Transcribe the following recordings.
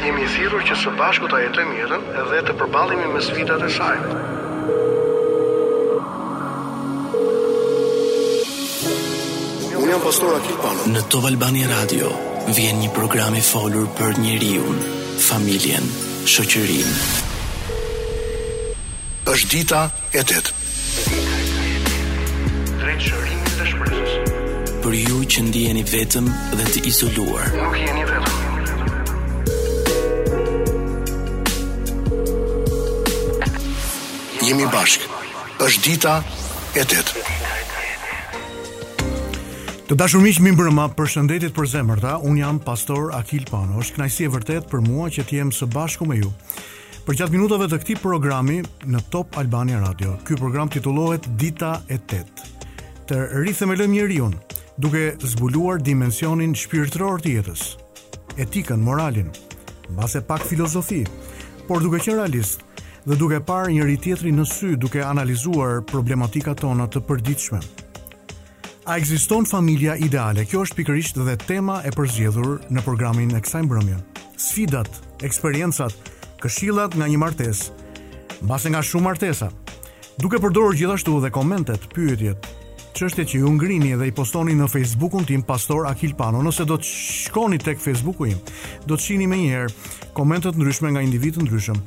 Jemi thirrur që së bashku ta jetojmë jetën dhe të përballemi me sfidat e saj. Unë jam pastor Akil Pano. Në Top Albania Radio vjen një program i folur për njeriun, familjen, shoqërinë. Është dita e tetë. Drejt shërimit dhe shpresës. Për ju që ndiheni vetëm dhe të izoluar. Nuk jeni vetëm. Jemi bashkë. Është dita e tetë. Të dashur miq, mirëmbrëma, përshëndetjet përzemërta. Unë jam pastor Akil Pano. Është kënaqësi e vërtetë për mua që të jem së bashku me ju. Përgjatë minutave të këtij programi në Top Albania Radio. Ky program titullohet Dita e 8. Të rithemelojmë njeriun duke zbuluar dimensionin shpirtëror të jetës, etikën, moralin, mbase pak filozofi, por duke qenë realistë dhe duke parë njëri-tjetrin në sy, duke analizuar problematikat tona të përditshme. A ekziston familja ideale? Kjo është pikërisht dhe tema e përzgjedhur në programin e kësaj mbrëmje. Sfidat, eksperiencat, këshillat nga një martesë, mbase nga shumë martesa. Duke përdorur gjithashtu dhe komentet, pyetjet, çështjet që ju ngrini dhe i postoni në Facebookun tim Pastor Akil Pano, nëse do të shkoni tek Facebooku im, do të shihni menjëherë komente të ndryshme nga individë të ndryshëm.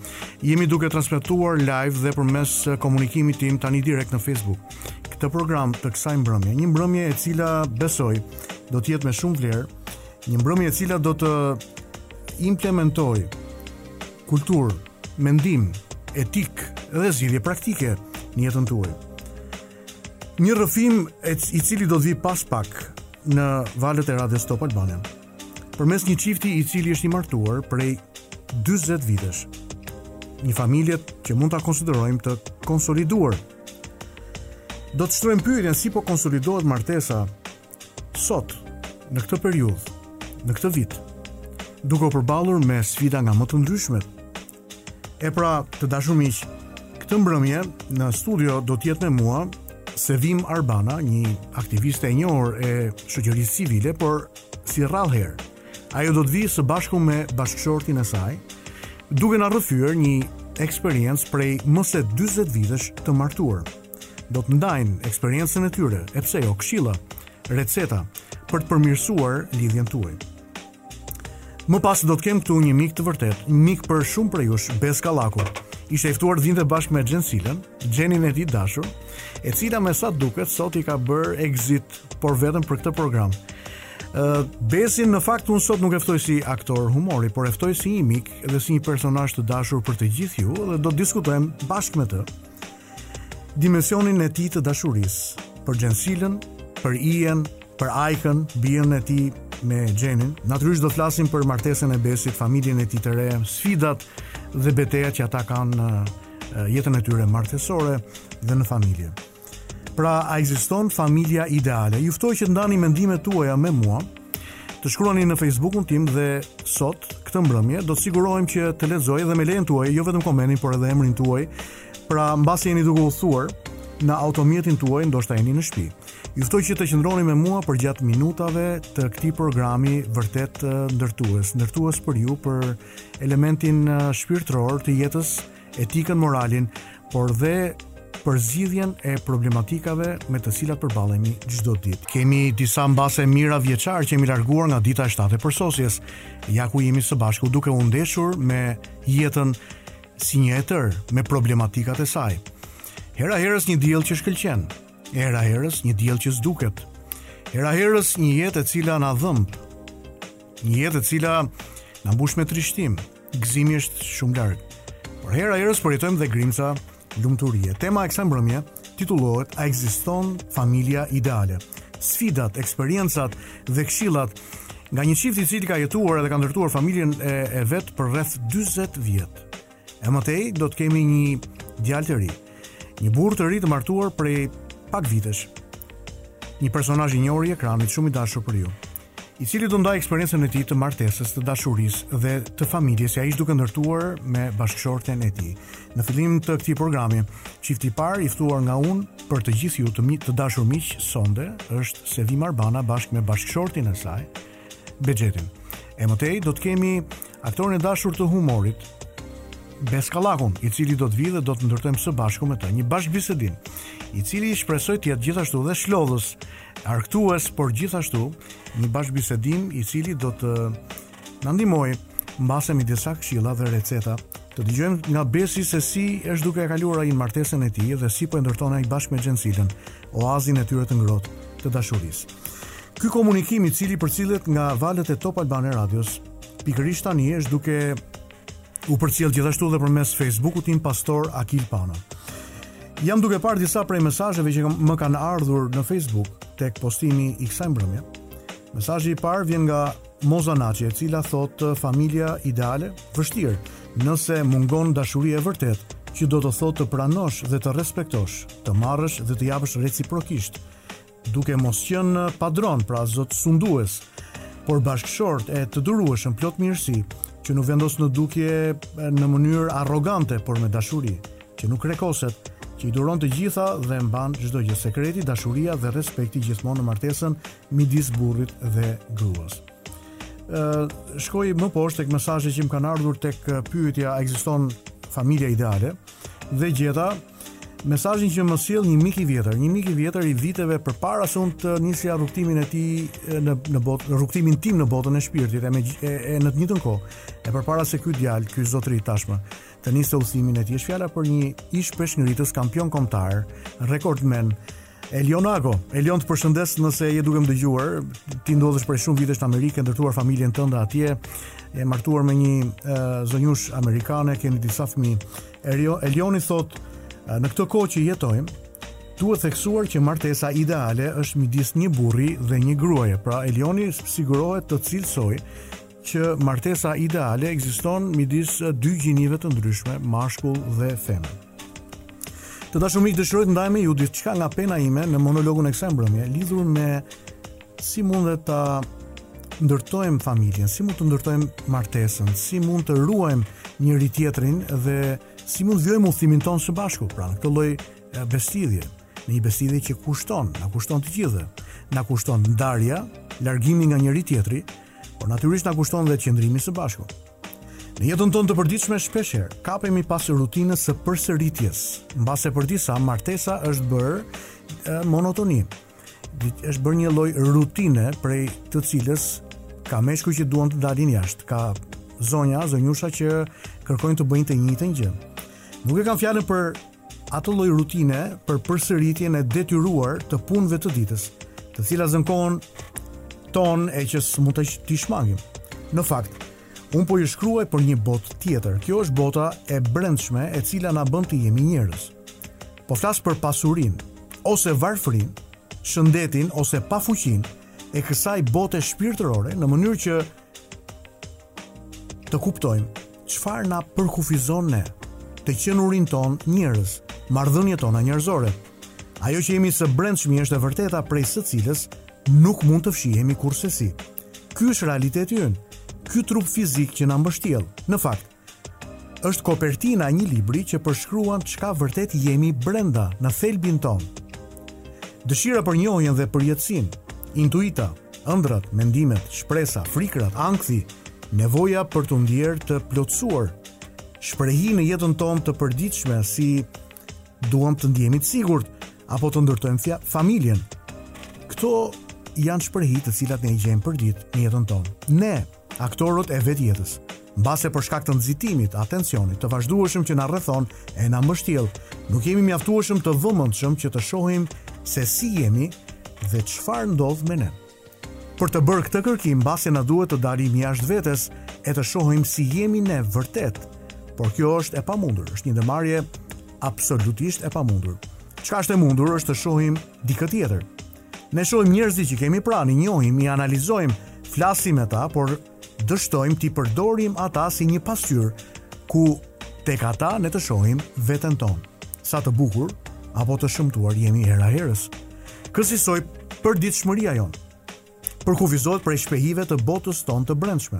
Jemi duke transmetuar live dhe përmes komunikimit tim tani direkt në Facebook. këtë program të kësaj mbrëmje, një mbrëmje e cila besoj do të jetë me shumë vlerë, një mbrëmje e cila do të implementojë kulturë, mendim, etikë dhe zgjidhje praktike në jetën tuaj. Një rrëfim i cili do të vijë pas pak në valët e radios Top Albania. Përmes një çifti i cili është i martuar prej 40 vitesh. Një familje që mund ta konsiderojmë të konsoliduar Do të shtrojmë pyetjen si po konsolidohet martesa sot në këtë periudhë, në këtë vit, duke u përballur me sfida nga më të ndryshmet. E pra, të dashur miq, këtë mbrëmje në studio do të jetë me mua Sevim Arbana, një aktiviste e njohur e shoqërisë civile, por si rrallëherë Ajo do të vijë së bashku me bashkëshortin e saj, duke na rrëfyer një eksperiencë prej më se 40 vitesh të martuar. Do të ndajnë eksperiencën e tyre, e pse jo, këshilla, receta për të përmirësuar lidhjen tuaj. Më pas do të kem këtu një mik të vërtetë, një mik për shumë prej jush, Bes Kallaku. Ishte i ftuar të vinte bashkë me Xhensilën, Xhenin e tij të dashur, e cila me sa duket sot i ka bërë exit, por vetëm për këtë program. Uh, Besin në fakt unë sot nuk e ftoj si aktor humori, por e ftoj si një mik dhe si një personazh të dashur për të gjithë ju dhe do të diskutojmë bashkë me të dimensionin e tij të dashurisë për Xhensilën, për Ian, për Ajkën, bijën e tij me Xhenin. Natyrisht do të flasim për martesën e Besit, familjen e tij të re, sfidat dhe betejat që ata kanë në jetën e tyre martesore dhe në familje. Pra, a ekziston familja ideale? Ju ftoj që të ndani mendimet tuaja me mua. Të shkruani në Facebookun tim dhe sot, këtë mbrëmje, do të sigurohem që të lexoj edhe me lejen tuaj, jo vetëm komentin, por edhe emrin tuaj. Pra, mbase jeni duke udhëtuar në automjetin tuaj, ndoshta jeni në shtëpi. Ju ftoj që të qëndroni me mua përgjatë minutave të këtij programi vërtet ndërtues, ndërtues për ju për elementin shpirtëror të jetës etikën, moralin, por dhe për zgjidhjen e problematikave me të cilat përballemi çdo ditë. Kemi disa mbase mijëravjeçarë që jemi larguar nga dita e shtatë e përsosjes. Ja ku jemi së bashku duke u ndeshur me jetën si një e tërë, me problematikat e saj. Hera herës një diell që shkëlqen, hera herës një diell që zhduket. Hera herës një jetë e cila na dhemb. Një jetë e cila na mbush me trishtim, Gëzimi është shumë larg. Por hera herës përjetojmë dhe grimca lumturie. Tema e kësaj mbrëmje titullohet A ekziston familja ideale? Sfidat, eksperiencat dhe këshillat nga një çift i cili ka jetuar dhe ka ndërtuar familjen e, e vet për rreth 40 vjet. E më tej do të kemi një djalë të ri, një burrë të ri të martuar prej pak vitesh. Një personazh i njohur i ekranit shumë i dashur për ju. i cili do ndajë eksperiencën e tij të martesës, të dashurisë dhe të familjes që ai është duke ndërtuar me bashkëshorten e tij. Në fillim të këtij programi, çifti i parë i ftuar nga unë për të gjithë ju të, mi, të dashur miq sonde është Sevim Arbana bashkë me bashkëshortin e saj, Bexhetin. E më tej do të kemi Aktorin e dashur të humorit, Bes Kallakun, i cili do të vijë dhe do të ndërtojmë së bashku me të një bashkëbisedim, i cili shpresoj të jetë gjithashtu dhe çlodhës, argëtues, por gjithashtu një bashkëbisedim i cili do të na ndihmojë mbase me disa këshilla dhe receta. Të dëgjojmë nga Besi se si është duke e kaluar ai martesën e tij dhe si po e ndërton ai bashkë me Xhensilën, oazin e tyre të ngrohtë të dashurisë. Ky komunikim i cili përcillet nga valët e Top Albania Radios Pikërisht tani është duke u përcjellë gjithashtu dhe përmes Facebookut tim pastor Akil Pano. Jam duke parë disa prej mesazheve që më kanë ardhur në Facebook tek postimi i kësaj mbrëmjeje. Mesazhi i parë vjen nga Moza Naçi, e cila thotë familja ideale vështirë, nëse mungon dashuria e vërtetë, që do të thotë të pranosh dhe të respektosh, të marrësh dhe të japësh reciprokisht. duke mos qenë padron, pra zot sundues, por bashkëshortë të durueshëm plot mirësi, që nuk vendos në dukje në mënyrë arrogante, por me dashuri, që nuk krekoset, që i duron të gjitha dhe mban çdo gjë. Sekreti, dashuria dhe respekti gjithmonë në martesën midis burrit dhe gruas. Ë shkoj më poshtë tek mesazhet që më kanë ardhur tek pyetja a ekziston familja ideale dhe gjeta Mesazhin që më sjell një mik i vjetër, një mik i vjetër i viteve përpara se unë të nisja rrugtimin e tij në në botë, rrugtimin tim në botën e shpirtit e, e, e në të njëjtën kohë. E përpara se ky djalë, ky zotëri tashmë, të niste udhëtimin e tij, është fjala për një ish peshëngritës kampion kombëtar, rekordmen Elion Ago, Elion të përshëndes nëse je duke më dëgjuar. Ti ndodhesh prej shumë vitesh në Amerikë, ke ndërtuar familjen tënde atje. Je martuar me një e, zonjushë amerikane, keni disa fëmijë. Elioni thotë, në këtë kohë që jetojmë, duhet theksuar që martesa ideale është midis një burri dhe një gruaje. Pra Elioni sigurohet të cilësojë që martesa ideale ekziston midis dy gjinive të ndryshme, mashkull dhe femër. Të dashur miq, dëshiroj të ndaj me ju diçka nga pena ime në monologun e kësaj mbrëmjeje, lidhur me si mund dhe ta ndërtojmë familjen, si mund të ndërtojmë martesën, si mund të ruajmë njëri tjetrin dhe si mund të vijojmë udhëtimin tonë së bashku, pra në këtë lloj besëlidhjeje, në një besëlidhje që kushton, na kushton të gjithëve. Na kushton ndarja, largimi nga njëri tjetri, por natyrisht na kushton dhe qëndrimi së bashku. Në jetën tonë të përditshme shpeshherë kapemi pas rutinës së përsëritjes, mbase për disa martesa është bërë monotoni. Është bërë një lloj rutine prej të cilës ka meshkuj që duan të dalin jashtë, ka zonja, zonjusha që kërkojnë të bëjnë të njëjtën gjë. Nuk e kam fjalën për atë lloj rutine për përsëritjen e detyruar të punëve të ditës, të cilat zën kohën tonë e që s'mund t'i shmangim. Në fakt, unë po ju shkruaj për një botë tjetër. Kjo është bota e brendshme e cila na bën të jemi njerëz. Po flas për pasurinë ose varfërinë, shëndetin ose pafuqinë e kësaj bote shpirtërore në mënyrë që Të kuptojmë çfarë na përkufizon ne, të qenurin tonë njerëz, marrëdhëniet tona njerëzore. Ajo që jemi së brendshmi është e vërteta prej së cilës nuk mund të fshihemi kurrësesi. Ky është realiteti ynë. Ky trup fizik që na mbështjell, në fakt, Është kopertina e një libri që përshkruan çka vërtet jemi brenda, në thelbin tonë. Dëshira për njohjen dhe përjetësinë, intuita, ëndrrat, mendimet, shpresa, frikrat, ankthi, nevoja për t'u ndjerë të plotësuar, shprehi në jetën tonë të përditshme si duam të ndihemi të sigurt apo të ndërtojmë familjen. Këto janë shprehi të cilat ne i gjejmë përditë në jetën tonë. Ne Aktorët e vetë jetës. Mbase për shkak të nxitimit, a tensionit të vazhdueshëm që na rrethon e na mbështjell, nuk jemi mjaftueshëm të vëmendshëm që të shohim se si jemi dhe çfarë ndodh me ne. Për të bërë këtë kërkim, mbase na duhet të dalim jashtë vetes e të shohim si jemi ne vërtet. Por kjo është e pamundur, është një ndërmarrje absolutisht e pamundur. Çka është e mundur është të shohim dikë tjetër, Ne shohim njerëzit që kemi pranë, i njohim, i analizojmë, flasim me ta, por dështojmë t'i përdorim ata si një pasqyrë ku tek ata ne të shohim veten tonë. Sa të bukur apo të shëmtuar jemi hera herës. Kësisoj përditshmëria jonë përkufizohet prej shprehive të botës tonë të brendshme.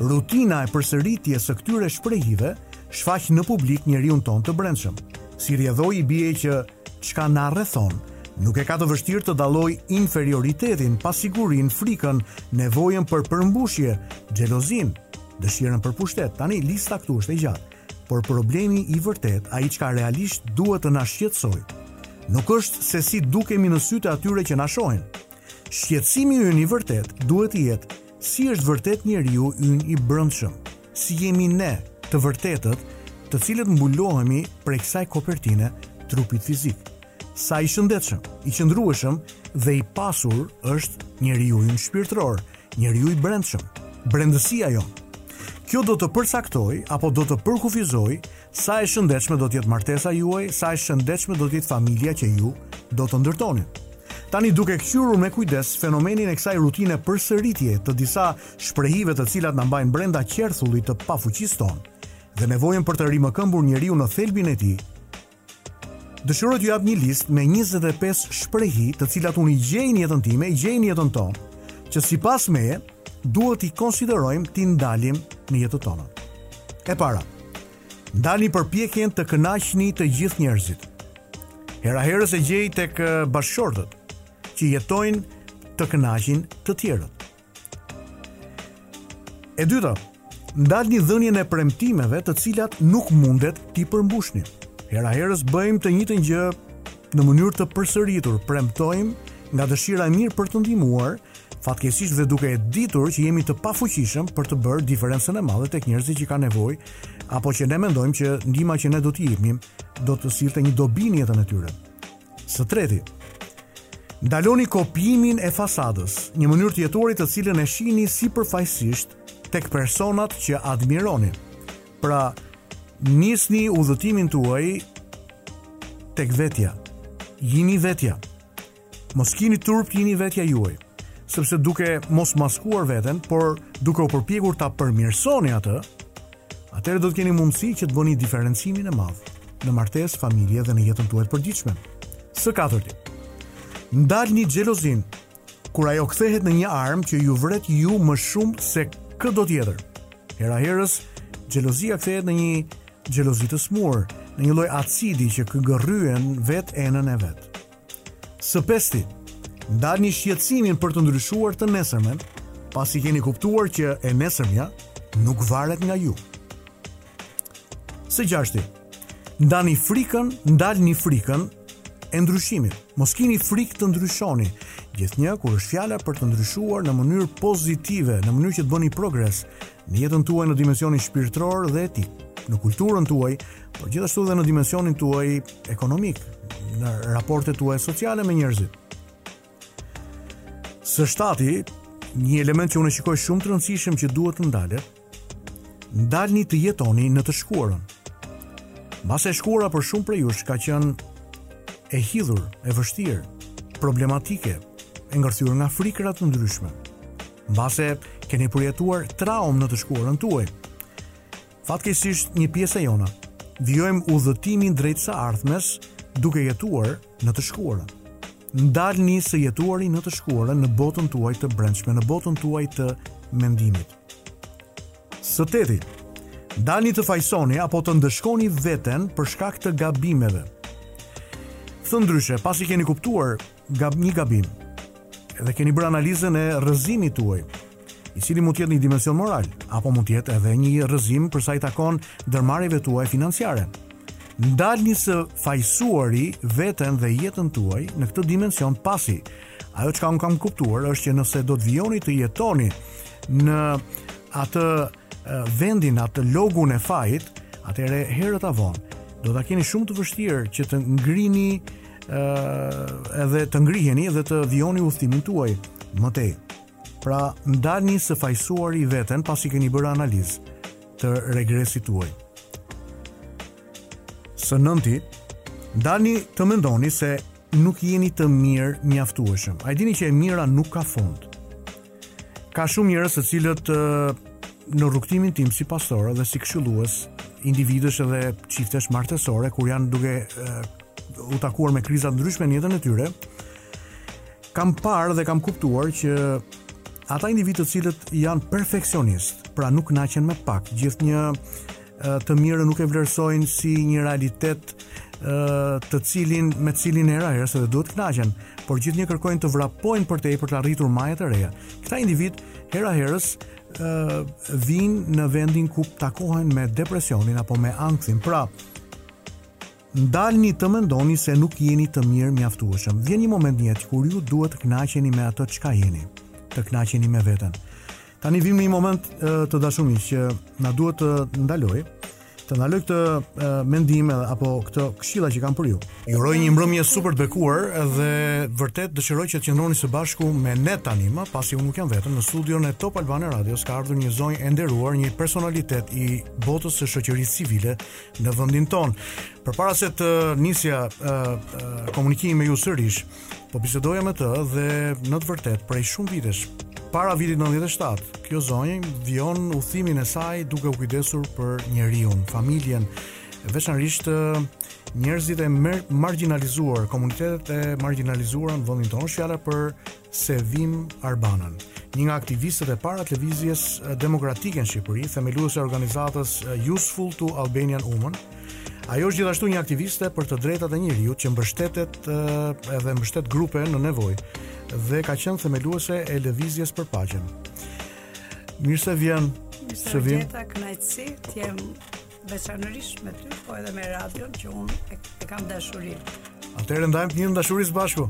Rutina e përsëritjes së këtyre shprehive shfaq në publik njeriun tonë të brendshëm. Si rrjedhojë i bie që çka na rrethon, nuk e ka të vështirë të dallojë inferioritetin, pasigurinë, frikën, nevojën për përmbushje, xhelozinë, dëshirën për pushtet. Tani lista këtu është e gjatë. Por problemi i vërtetë, ai çka realisht duhet të na shqetësojë, nuk është se si dukemi në sytë e atyre që na shohin, Shqetësimi ynë i vërtetë duhet të jetë si është vërtet njeriu ynë i brendshëm, si jemi ne, të vërtetët, të cilët mbulohemi prej kësaj kopertine trupit fizik. Sa i shëndetshëm, i qëndrueshëm dhe i pasur është njeriu ynë shpirtëror, njeriu i brendshëm, brendësia jonë. Kjo do të përcaktojë apo do të përkufizojë Sa e shëndetshme do të jetë martesa juaj, sa e shëndetshme do të jetë familja që ju do të ndërtoni. Tani duke kqyrur me kujdes fenomenin e kësaj rutine përsëritje të disa shprehive të cilat na mbajnë brenda qerthullit të pafuqisë tonë dhe nevojën për të rimëkëmbur njeriu në thelbin e tij, dëshiroj t'ju jap një listë me 25 shprehi të cilat unë i gjej në jetën time, i gjej në jetën tonë, që sipas meje duhet t'i konsiderojmë t'i ndalim në jetën tonë. E para, Ndalni përpjekjen të kënaqni të gjithë njerëzit. Hera herës e gjej tek bashkëshortët që jetojnë të kënaqin të tjerët. E dyta, ndalni dhënien e premtimeve të cilat nuk mundet t'i përmbushni. Hera herës bëjmë të njëjtën gjë në mënyrë të përsëritur, premtojmë nga dëshira e mirë për të ndihmuar Fatkeqësisht dhe duke e ditur që jemi të pafuqishëm për të bërë diferencën e madhe tek njerëzit që kanë nevojë apo që ne mendojmë që ndihma që ne do t'i jepnim do të sillte një dobi në jetën e tyre. Së treti, ndaloni kopjimin e fasadës, një mënyrë të jetuarit të cilën e shihni sipërfaqësisht tek personat që admironi. Pra, nisni udhëtimin tuaj tek vetja. Jini vetja. Mos kini turp të jini vetja juaj, sepse duke mos maskuar veten, por duke u përpjekur ta përmirësoni atë, atëherë do të keni mundësi që të bëni diferencimin e madh në martesë, familje dhe në jetën tuaj të përditshme. Së katërti. Ndalni xhelozinë kur ajo kthehet në një armë që ju vret ju më shumë se këdo tjetër. Hera herës, xhelozia kthehet në një xhelozi të smur, në një lloj acidi që gërryen vetë enën e vet. Së pesti, ndalni shqetësimin për të ndryshuar të nesërmen, pasi keni kuptuar që e nesërmja nuk varet nga ju. Së gjashti, ndani frikën, ndalni frikën e ndryshimit. Mos kini frikë të ndryshoni, gjithnjë kur është fjala për të ndryshuar në mënyrë pozitive, në mënyrë që të bëni progres në jetën tuaj në dimensionin shpirtëror dhe etik, në kulturën tuaj por gjithashtu edhe në dimensionin tuaj ekonomik, në raportet tuaja sociale me njerëzit. Së shtati, një element që unë e shikoj shumë të rëndësishëm që duhet të ndalet, ndalni të jetoni në të shkuarën. Mbase e shkuara për shumë prej jush ka qenë e hidhur, e vështirë, problematike, e ngërthyer nga frikëra të ndryshme. Mbase keni përjetuar traumë në të shkuarën tuaj. Fatkeqësisht një pjesë e jona vijojmë udhëtimin drejt së ardhmes duke jetuar në të shkuarën. Ndalni së jetuari në të shkuarën në botën tuaj të brendshme, në botën tuaj të mendimit. Së teti, ndalni të fajsoni apo të ndëshkoni veten për shkak të gabimeve. Thënë ndryshe, pasi keni kuptuar gab, një gabim dhe keni bërë analizën e rrëzimit tuaj, i cili mund të jetë një dimension moral apo mund të jetë edhe një rrëzim për sa i takon ndërmarrjeve tuaja financiare. Ndalni së fajsuari veten dhe jetën tuaj në këtë dimension pasi ajo çka un kam kuptuar është që nëse do të vijoni të jetoni në atë vendin atë logun e fajit, atëherë herët a vonë do ta keni shumë të vështirë që të ngrini ë edhe të ngriheni dhe të vijoni udhëtimin tuaj më tej. Pra, ndalni së fajsuari veten pasi keni bërë analizë të regresit tuaj. Së nënti, ndalni të mendoni se nuk jeni të mirë mjaftueshëm. A dini që e mira nuk ka fund? Ka shumë njerëz të cilët në rrugtimin tim si pastor dhe si këshillues individësh edhe çiftesh martesore kur janë duke u takuar me kriza të ndryshme në jetën e tyre kam parë dhe kam kuptuar që ata individë të cilët janë perfeksionistë, pra nuk kënaqen me pak, gjithnjë të mirën nuk e vlerësojnë si një realitet të cilin me cilin hera-herës edhe duhet kënaqen, por gjithnjë kërkojnë të vrapojnë përtej për të arritur maja të reja. Këta individë, hera herës, vijnë në vendin ku takohen me depresionin apo me ankthin. Pra, Ndalni të mendoni se nuk jeni të mirë mjaftueshëm. Vjen një moment në jetë kur ju duhet të kënaqeni me atë çka jeni, të kënaqeni me veten. Tani vim në një moment të dashur miq që na duhet të ndaloj, të ndaloj këtë mendim apo këto këshilla që kam për ju. Ju uroj një mbrëmje super të bekuar dhe vërtet dëshiroj që të qëndroni së bashku me ne tanimë pasi unë nuk jam vetëm në studion e Top Albania Radios ka ardhur një zonjë e nderuar, një personalitet i botës së shoqërisë civile në vendin tonë. Përpara se të nisja e, e, komunikimin me ju sërish, po bisedoja me të dhe në të vërtetë prej shumë vitesh, para vitit 97, kjo zonjë vijon udhimin e saj duke u kujdesur për njeriun, familjen, veçanërisht njerëzit e margjinalizuar, komunitetet e margjinalizuara në vendin tonë, është fjala për Sevim Arbanën, një nga aktivistet e para të Lëvizjes Demokratike në Shqipëri, themeluese e organizatës Useful to Albanian Women. Ajo është gjithashtu një aktiviste për të drejtat e njeriut që mbështet edhe mbështet grupe në nevojë dhe ka qenë themeluese e Lëvizjes për Paqen. Mirë se vjen. Mirë se vjen. Kënaqësi, jam Veçanërisht me ty, po edhe me radion që unë e, e kam dashuri. Atëherë ndajmë të njëjtën dashuri së bashku.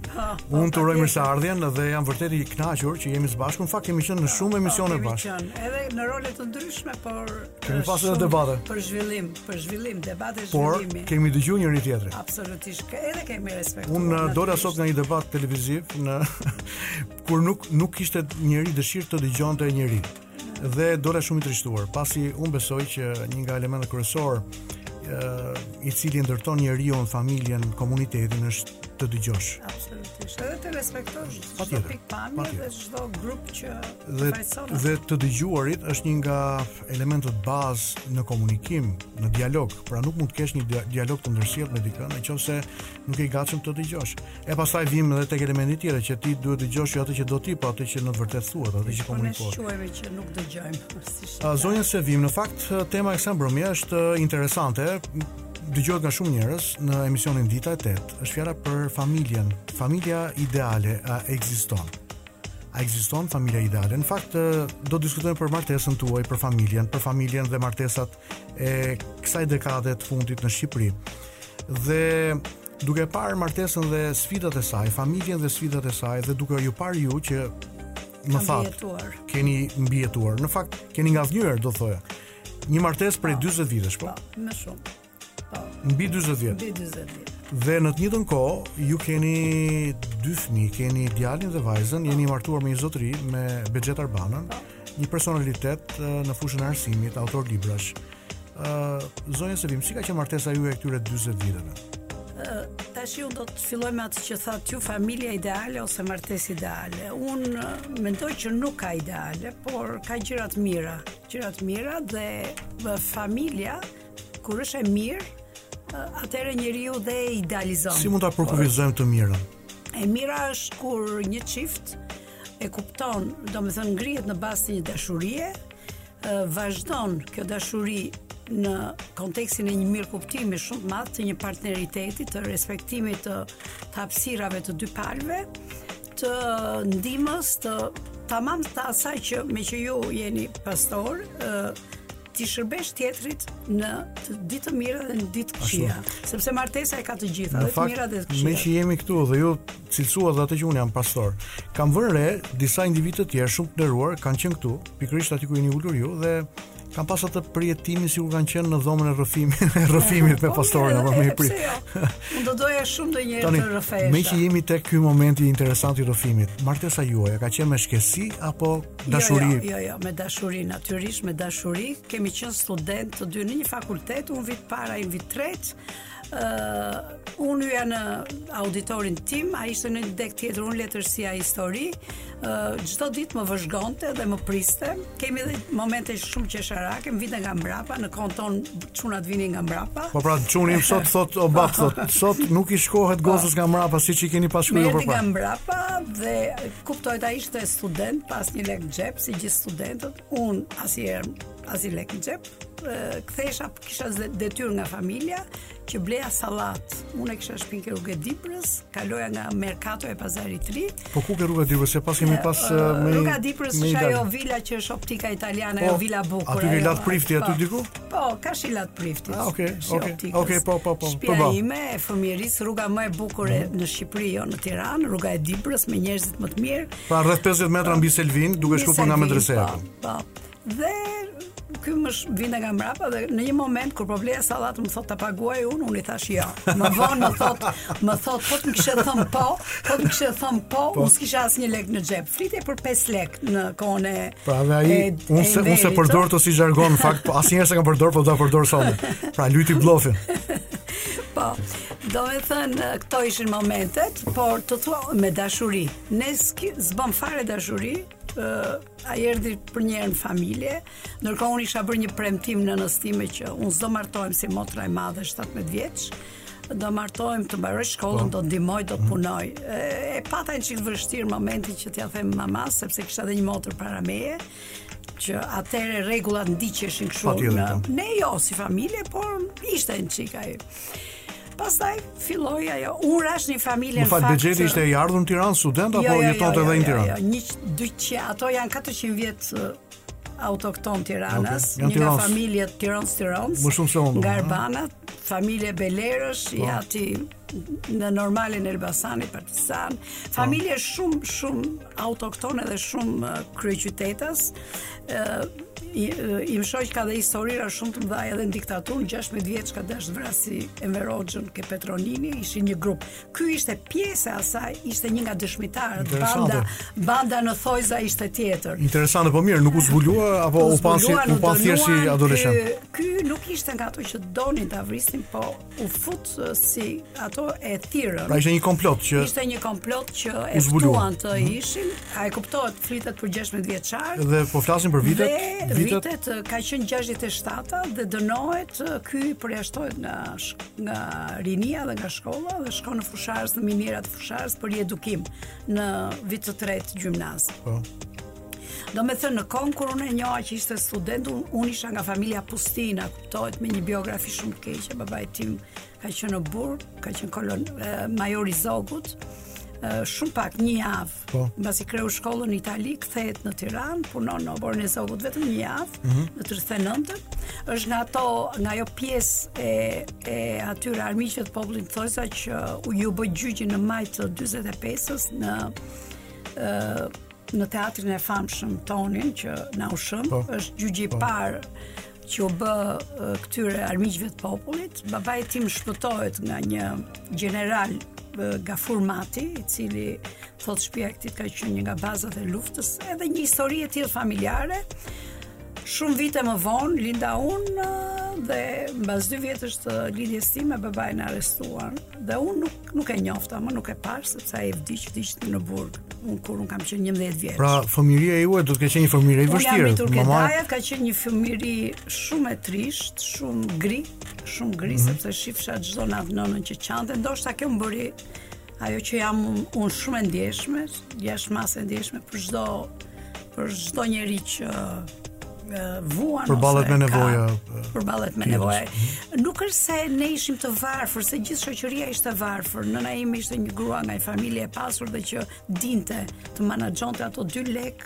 Unë të uroj mirëseardhjen dhe jam vërtet i kënaqur që jemi së bashku. Në fakt kemi qenë në shumë emisione bashkë. Kemi qenë edhe në role të ndryshme, por kemi pasur edhe debate. Për zhvillim, për zhvillim, debate zhvillimi. Por kemi dëgjuar njëri tjetrin. Absolutisht, edhe kemi respekt. Unë dola sot nga një debat televiziv kur nuk nuk kishte njeri dëshirë të dëgjonte njeri. Dhe dola shumë i trishtuar, pasi unë besoj që një nga elementët kryesorë i cili ndërton njeriun, familjen, komunitetin është të dëgjosh. Absolutisht. Edhe të respektosh çdo pikëpamje dhe çdo grup që dhe dhe të dëgjuarit është një nga elementët bazë në komunikim, në dialog. Pra nuk mund të kesh një dialog të ndërsjelltë me dikë nëse nuk je i gatshëm të dëgjosh. E pastaj vijmë edhe tek elementi tjetër që ti duhet të dëgjosh jo atë që do ti, po atë që në të vërtetë thua, atë që po komunikon. Ne shquhemi që nuk dëgjojmë. A zonja Sevim, në fakt tema e kësaj mbrëmjeje është interesante. Dëgjohet nga shumë njerëz në emisionin Dita e 8. Është fjala për familjen. Familja ideale a ekziston? A ekziston familja ideale? Në fakt do të diskutojmë për martesën tuaj, për familjen, për familjen dhe martesat e kësaj dekade të fundit në Shqipëri. Dhe duke parë martesën dhe sfidat e saj, familjen dhe sfidat e saj dhe duke ju parë ju që në fakt keni mbijetuar. Në fakt keni ngadhënjyer, do thoja. Një martesë prej 40 po. vitesh, po. po më shumë. Po. Mbi 40 vjet. Mbi 40 vjet. Dhe në të njëjtën kohë ju keni dy fëmijë, keni djalin dhe vajzën, jeni martuar me një zotëri me Bexhet Arbanën. Po. Një personalitet në fushën e arsimit, autor librash. Ë zonja Sevim, si ka qenë martesa juaj e këtyre 40 viteve? Tashi unë do të filloj me atë që thatë ju familja ideale ose martesë ideale. Unë mendoj që nuk ka ideale, por ka gjëra të mira. Gjëra të mira dhe dhe familja, kur është e mirë, atëherë njeriu dhe e idealizon. Si mund ta përkufizojmë të mirën? E mira është kur një çift e kupton, domethënë ngrihet në bazë të një dashurie, vazhdon kjo dashuri në kontekstin e një mirëkuptimi shumë të madh të një partneriteti të respektimit të hapësirave të dy palëve, të ndihmës të tamam të asaj që meqë ju jeni pastor, ti shërbesh tjetrit në ditë të mira dhe në ditë të këqija, sepse martesa e ka të gjitha, dhe të mira dhe të këqija. Meqë jemi këtu dhe ju cilësuat dhe atë që unë jam pastor, kam vënë re disa individë të tjerë shumë të nderuar kanë qenë këtu, pikërisht aty ku jeni ulur ju dhe kam pas atë përjetimin sikur kanë qenë në dhomën e rrëfimit, rrëfimit me po, pastorin apo me prift. Jo. Unë do doja shumë ndonjëherë të rrëfehesh. Meqë jemi tek ky moment i interesant i rrëfimit, martesa juaj ka qenë me shkesi apo Jo, dashuri. Jo, jo, jo, me dashuri natyrisht, me dashuri. Kemi qenë studentë të dy në një fakultet, un vit parë, ai vit tretë. ë uh, un hyja në auditorin tim, ai ishte në një degë tjetër, un letërsi, ai histori. ë uh, çdo ditë më vëzhgonte dhe më priste. Kemi edhe momente shumë qesharake, më vinte nga mbrapa, në kohën tonë çunat vinin nga mbrapa. Po pra, çunim sot sot o bak sot. Sot nuk i shkohet gocës nga mbrapa siç i keni pas shku ju përpara. Nga mbrapa dhe Kupto ti, ai ishte student pa asnjë lek në xhep si gjithë studentët. Un asnjëherë asnjë lek në xhep. Kthehesha kisha detyrë nga familja që bleja sallat. Unë e kisha shpinë ke rruga e Dibrës, kaloja nga Merkato e Pazarit të Ri. Po ku ke rruga e Dibrës? Se pas kemi pas me Rruga e Dibrës është ajo vila që është optika italiane, ajo po, vila e bukur. Aty ke vilat e priftit aty diku? Po, karshi vilat e priftit. Ah, okay, okay, okay, po, po, po. Shpia po, po. ime e fëmijërisë, rruga më e bukur e në Shqipëri, jo në Tiranë, rruga e Dibrës me njerëzit më të mirë. Pra rreth 50 metra mbi Selvinë, duke shkuar po nga medreseja. Po, po. Dhe ky më vinte nga mbrapa dhe në një moment kur po bleja sallatë më thot ta paguaj unë, unë i thash jo. Më vonë më thot, më thot po të kishe thën po, po të kishe thën po, po. unë s'kisha asnjë lek në xhep. Flitej për 5 lek në kohën e Pra dhe ai unë se unë s'e përdor dot si jargon në fakt, po asnjëherë s'e kam përdor, po do ta përdor sot. Pra lujti bllofin. Po. Domethënë këto ishin momentet, por të thua me dashuri. Ne s'bëm fare dashuri, uh, ai erdhi përnjëherë në familje, ndërkohë unë i kisha bërë një premtim nënës time që unë s'do martohem si motra e madhe 17 vjeç, do martohem të mbaroj shkollën, po. do ndihmoj, do mhm. punoj. E, e pata një çik të vështirë momentin që t'ia them mamasë sepse kisha edhe një motër para meje që atëherë rregullat ndiqeshin kështu. Po, ne jo si familje, por ishte një çik ajo. Pastaj filloi ajo urra, është një familje në fakt. Po Bexheti ishte i ardhur në Tiranë student apo jo, jo, jetonte jo, edhe në jo, Tiranë? Jo, jo, jo, 200 ato janë 400 vjet autokton Tiranas, okay. një nga familjet tironse tironse, më shumë se unë, nga Erbanat, mm. familje bejlerësh, po. i ati në Normalen e Elbasanit, partizan, po. familje oh. shumë, shumë autoktone dhe shumë uh, kryeqytetase, uh, im shoq ka dhe historira shumë të mëdha edhe në diktaturë 16 vjeç ka dash të vrasi Enver Hoxhën ke Petro Nini ishin një grup Ky ishte pjesë e asaj, ishte një nga dëshmitarët. Banda, banda në thonjëza ishte tjetër. Interesante, po mirë, nuk u zbulua apo u pa u pa thjesht si adoleshent. Ky nuk ishte nga ato që donin ta vrisnin, po u fut si ato e thirrën. Pra ishte një komplot që ishte një komplot që e ftuan të mhm. ishin. A e kuptohet flitet për 16 vjeçarë? Dhe po flasim për vitet, dhe, vitet, vitet ka qenë 67 dhe dënohet ky përjashtohet nga nga rinia dhe nga shkolla dhe shkon në Fushë-Arrëz në miniera te Fushë-Arrëz për riedukim në vit të tretë gjimnaz. Po. Domethënë në kohën kur unë e njoha që ishte student, unë, unë isha nga familja Pustina, kuptohet me një biografi shumë të keqe, babai im ka qenë në burg, ka qenë kolon, major i Zogut, shumë pak një javë. Po. Mbasi kreu shkollën në Itali, kthehet në Tiranë, punon në oborrin e Zogut vetëm një javë, mm -hmm. në 39-të. Është nga ato, nga ajo pjesë e e atyre armiqve të popullit thonjëza që iu bë gjyqi në maj të 45-s në ë në teatrin e famshëm tonin që na u shemb, po. është gjyqi i po. parë që u bë këtyre armiqve të popullit. Babai im shpëtohet nga një gjeneral nga formati, i cili thotë shpia e këtij ka qenë një nga bazat e luftës, edhe një histori e tillë familjare, shumë vite më vonë, linda unë, dhe mbas dy vjetësh të lindjes time babain e arrestuan, Dhe unë nuk, nuk e njofta, më nuk e pashë, sepse ai vdiq, vdiq në burg. Unë kur unë kam qenë njëmbëdhjetë vjeç. Pra, fëmijëria juaj, do të ketë qenë një fëmijëri e vështirë. Unë jam rritur te daja, ka qenë një fëmijëri shumë e trishtë, shumë gri, shumë gri, mm -hmm. sepse shifsha çdo natë nënën që qante, dhe ndoshta kjo më bëri ajo që jam unë shumë e ndjeshme, jashtë masë e ndjeshme, për çdo për çdo njeri që vuan përballet me nevoja përballet me nevoja mhm. nuk është se ne ishim të varfër se gjithë shoqëria ishte e varfër nëna ime ishte një grua nga një familje e pasur dhe që dinte të menaxhonte ato dy lek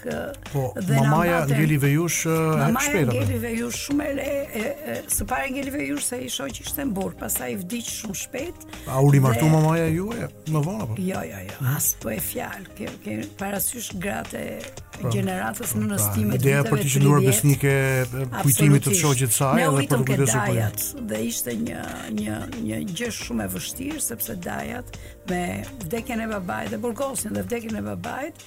po, dhe mamaja ngeli vejushë mamaja ngeli vejushë shumë e re së pari ngeli vejushë se i shoqi ishte në burg pastaj vdiq shumë shpejt A u rimartua mamaja juaj më vonë apo? Jo, jo, jo, mhm. as bëhej fjalë, ke ke parasysh gratë e, pra, gjeneratës pra, nënës time të vetë. Ideja për të qëndruar besnike kujtimit të shoqit të saj edhe për të kujtuar për dajat. Dhe ishte një një një gjë shumë e vështirë sepse dajat me vdekjen e babait dhe burgosjen dhe vdekjen e babait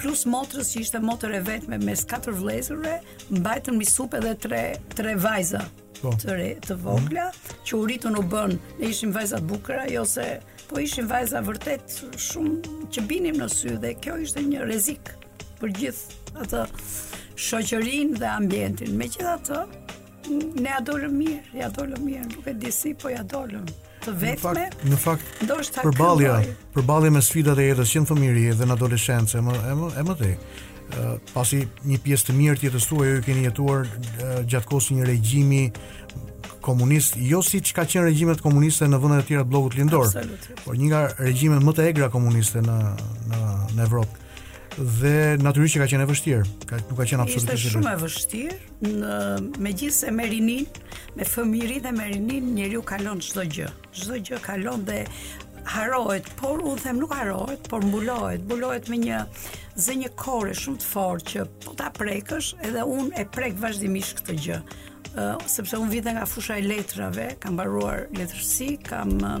plus motrës që ishte motër e vetme mes katër vëllezërve, mbajtën mbi supe edhe tre tre vajza. Po. tre, të vogla, që u rritën u bënë, ne ishim vajza të bukura, jo se po ishim vajza vërtet shumë që binim në sy dhe kjo ishte një rrezik për gjithë atë shoqërinë dhe ambientin. Megjithatë, ne ia dolëm mirë, ia dolëm mirë, nuk e di si, po ia dolëm. të vetme. Në fakt, në fakt përballja, përballja me sfidat e jetës që në fëmijëri dhe në adoleshencë, e më e më e më tej. pasi një pjesë të mirë të jetës tuaj ju e keni jetuar gjatë kohës së një regjimi komunist, jo siç ka qenë regjimet komuniste në vendet e tjera të bllokut lindor, por një nga regjimet më të egra komuniste në në në Evropë. Dhe natyrisht që ka qenë e vështirë, ka nuk ka qenë absolutisht e vështirë. Ishte shumë e vështirë. në megjithëse me rininë, me fëmijërinë dhe me rininë njeriu kalon çdo gjë. Çdo gjë kalon dhe harrohet, por unë them nuk harrohet, por mbulohet, mbulohet me një, zë një kore shumë të fortë që po ta prekësh edhe unë e prek vazhdimisht këtë gjë. Uh, sepse unë vij dhe nga fusha e letrave, kam mbaruar letërsi, kam uh,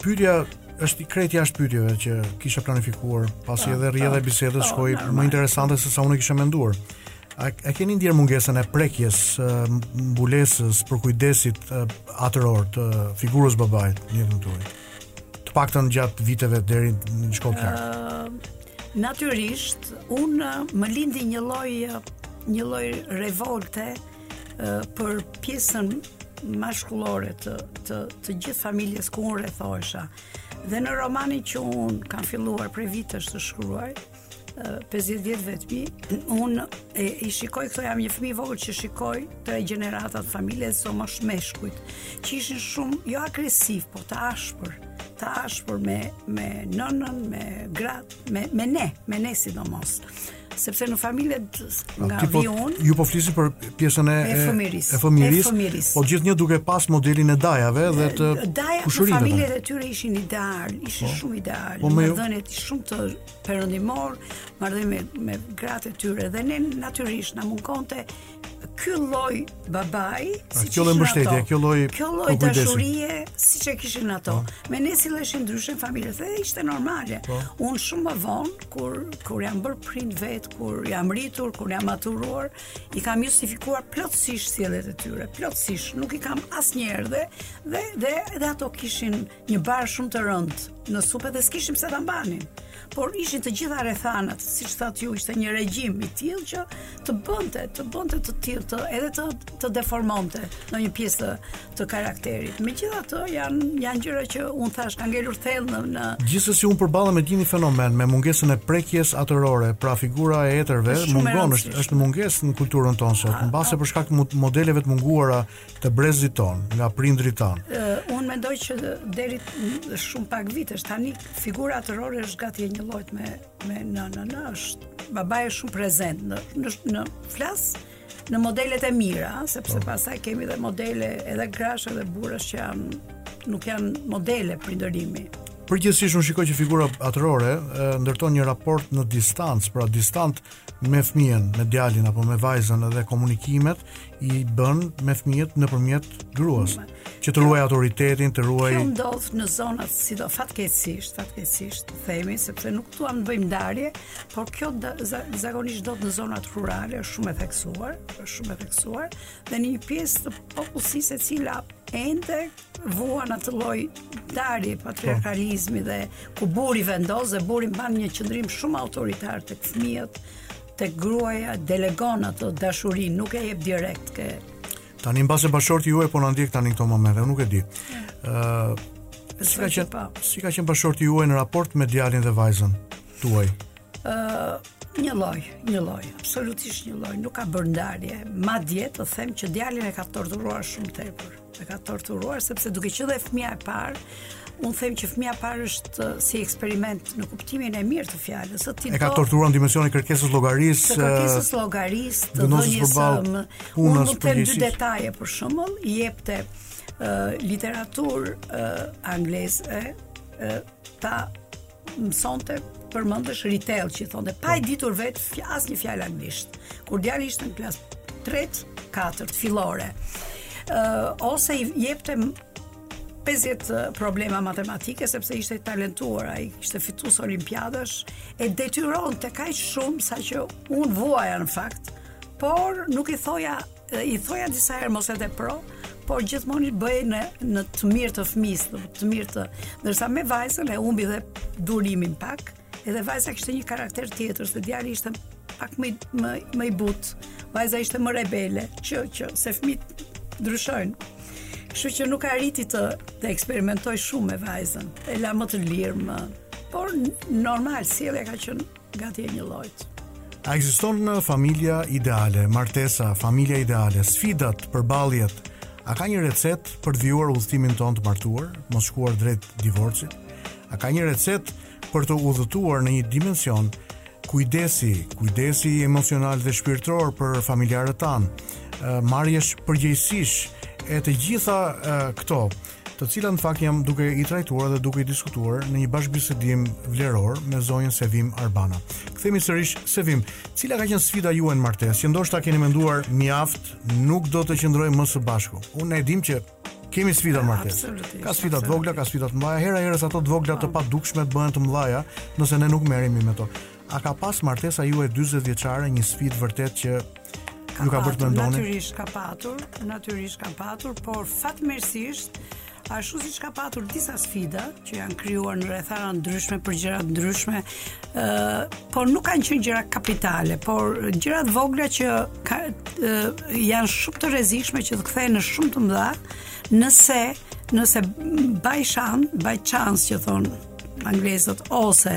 Pyetja është krejt jashtë pyetjeve që kisha planifikuar, pasi edhe rrjedha e bisedës shkoi më interesante se sa unë kisha menduar. A, a e keni ndjerë mungesën e prekjes, mbulesës, përkujdesit atëror të figurës së babait në jetën tuaj? Të paktën gjatë viteve deri në shkollë të lartë? Uh, natyrisht, unë më lindi një lloj, një lloj revolte, për pjesën mashkullore të të të gjithë familjes ku unë rrethohesha. Dhe në romanin që un kam filluar prej vitesh të shkruaj, 50 vjet vetmi, un e, i shikoj këto jam një fëmijë vogël që shikoj tre gjeneratat e familjes, sidomos meshkujt, që ishin shumë jo agresivë, po të ashpër, të ashpër me me nënën, me gratë, me me ne, me ne sidomos. sepse në familjet nga po, vi unë... Ju po flisni për pjesën e, e fëmijërisë. E fëmijërisë, fëmijërisë. Po gjithnjë duke pas modelin e dajave dhe të Dajat në familjet e tyre ishin idealë, ishin po, shumë idealë. Po, me... Marrëdhëniet shumë të perëndimorë, marrëdhënie me, me gratë e tyre. Dhe ne natyrisht na mungonte ky lloj babai, pra, si kjo lloj mbështetje, kjo lloj kjo lloj dashurie, siç e kishin ato. Po. Me ne silleshin ndryshe në familje, dhe ishte normale. Po. Unë shumë më vonë kur kur jam bërë prind vetë, kur jam rritur, kur jam maturuar, i kam justifikuar plotësisht sjelljet e tyre, plotësisht, nuk i kam asnjëherë dhe dhe dhe edhe ato kishin Një barrë shumë të rëndë në supe dhe s'kishin si ta mbanin. Por ishin të gjitha rrethanat, siç thatë ju, ishte një regjim i tillë që të bënte, të bënte të tillë, të edhe të të deformonte ndonjë pjesë të, të karakterit. Megjithatë janë janë gjëra që un thashë kanë ngelur thellë në, në... Gjithsesi un përballem me një fenomen me mungesën e prekjes atërore, pra figura e etërve mungon është është mungesë në kulturën tonë sot. Mbase për shkak të modeleve të munguara të brezit tonë, nga prindërit tanë. Uh, unë mendoj që deri shumë pak vitesh tani figura atërore është gati e njëllojtë me me në në në është babai është shumë prezent në në, në flas në modelet e mira, sepse pastaj kemi dhe modele edhe grash dhe burrash që janë nuk janë modele prindërimi. Përgjithsisht unë shikoj që figura atërore ndërton një raport në distancë, pra distant me fëmijën, me djalin apo me vajzën dhe komunikimet i bën me fëmijët nëpërmjet gruas, që të ruaj autoritetin, të ruaj Kjo ndodh në zonat sidomos fatkeqësisht, fatkeqësisht themi sepse nuk duam të bëjmë ndarje, por kjo zakonisht ndodh në zonat rurale, është shumë e theksuar, është shumë e theksuar dhe në një pjesë të popullsisë e cila ende vuan atë lloj patriarkalizmi dhe ku burri vendos dhe burri mban një qëndrim shumë autoritar tek fëmijët, tek gruaja delegon atë dashuri, nuk e jep direkt ke. Tani mbase bashkëshorti juaj po na ndjek tani këto momente, unë nuk e di. Ëh, uh, si ka qenë pa. Si ka qenë bashkëshorti juaj në raport me djalin dhe vajzën tuaj? Ëh, uh, njëlloj, njëlloj, absolutisht njëlloj, nuk ka bërë ndarje. Madje të them që djalin e ka torturuar shumë tepër. E ka torturuar, sepse duke qenë dhe fëmija e parë, unë them që fëmija e parë është uh, si eksperiment në kuptimin e mirë të fjalës. E ka torturuar në dimensionin e kërkesës së llogarisë. Të kërkesës uh, llogarisë, të dhënies së më. Unë mund t'ju them dy detaje për shembull, i jepte uh, literaturë uh, angleze uh, ta mësonte përmendsh retell që i thonë pa e ditur vetë asnjë fjalë anglisht. Kur djali ishte në klasë 3, 4 fillore. ë uh, ose i jepte 50 problema matematike sepse ishte i talentuar ai, ishte fitues olimpiadash e detyronte kaq shumë saqë unë vuaja në fakt, por nuk i thoja I thoja disa herë mos edhe pro, por gjithmonë i bënte në të mirë të fëmijës, në të mirë të. Ndërsa me vajzën e humbi dhe durimin pak, edhe vajza kishte një karakter tjetër, se djali ishte pak më më më i butë. Vajza ishte më rebele, që që se fëmijët ndryshojnë. Kështu që nuk arriti të të eksperimentojë shumë me vajzën. E la më të lirë më. Por normal, sjellja ka qenë Gati e njëllojtë. A ekziston familja ideale, martesa, familja ideale, sfidat, përballjet? A ka një recetë për të vijuar udhëtimin tonë të martuar, mos shkuar drejt divorcit? A ka një recetë për të udhëtuar në një dimension kujdesi, kujdesi emocional dhe shpirtëror për familjarët tanë, marrjesh përgjegjësish e të gjitha këto të cilat në fakt jam duke i trajtuar dhe duke i diskutuar në një bashkëbisedim vlerëror me zonjën Sevim Arbana. Kthehemi sërish Sevim, cila ka qenë sfida juaj në martesë? Që ndoshta keni menduar mjaft, nuk do të qëndrojmë më së bashku. Unë e dim që kemi sfida në martesë. Ka sfida të vogla, ka sfida të mëdha. Hera herës ato të vogla të padukshme të bëhen të mëdha nëse ne nuk merremi me to. A ka pas martesa juaj 40 vjeçare një sfidë vërtet që ju ka bërë të mendoni? Natyrisht ka patur, natyrisht ka patur, por fatmirësisht ashtu siç ka patur disa sfida që janë krijuar në rrethana të ndryshme për gjëra të ndryshme, ë uh, por nuk kanë qenë gjëra kapitale, por gjëra të vogla që ka, uh, janë shumë të rrezikshme që të kthehen në shumë të mëdha, nëse nëse by chan, by chance që thonë anglezët ose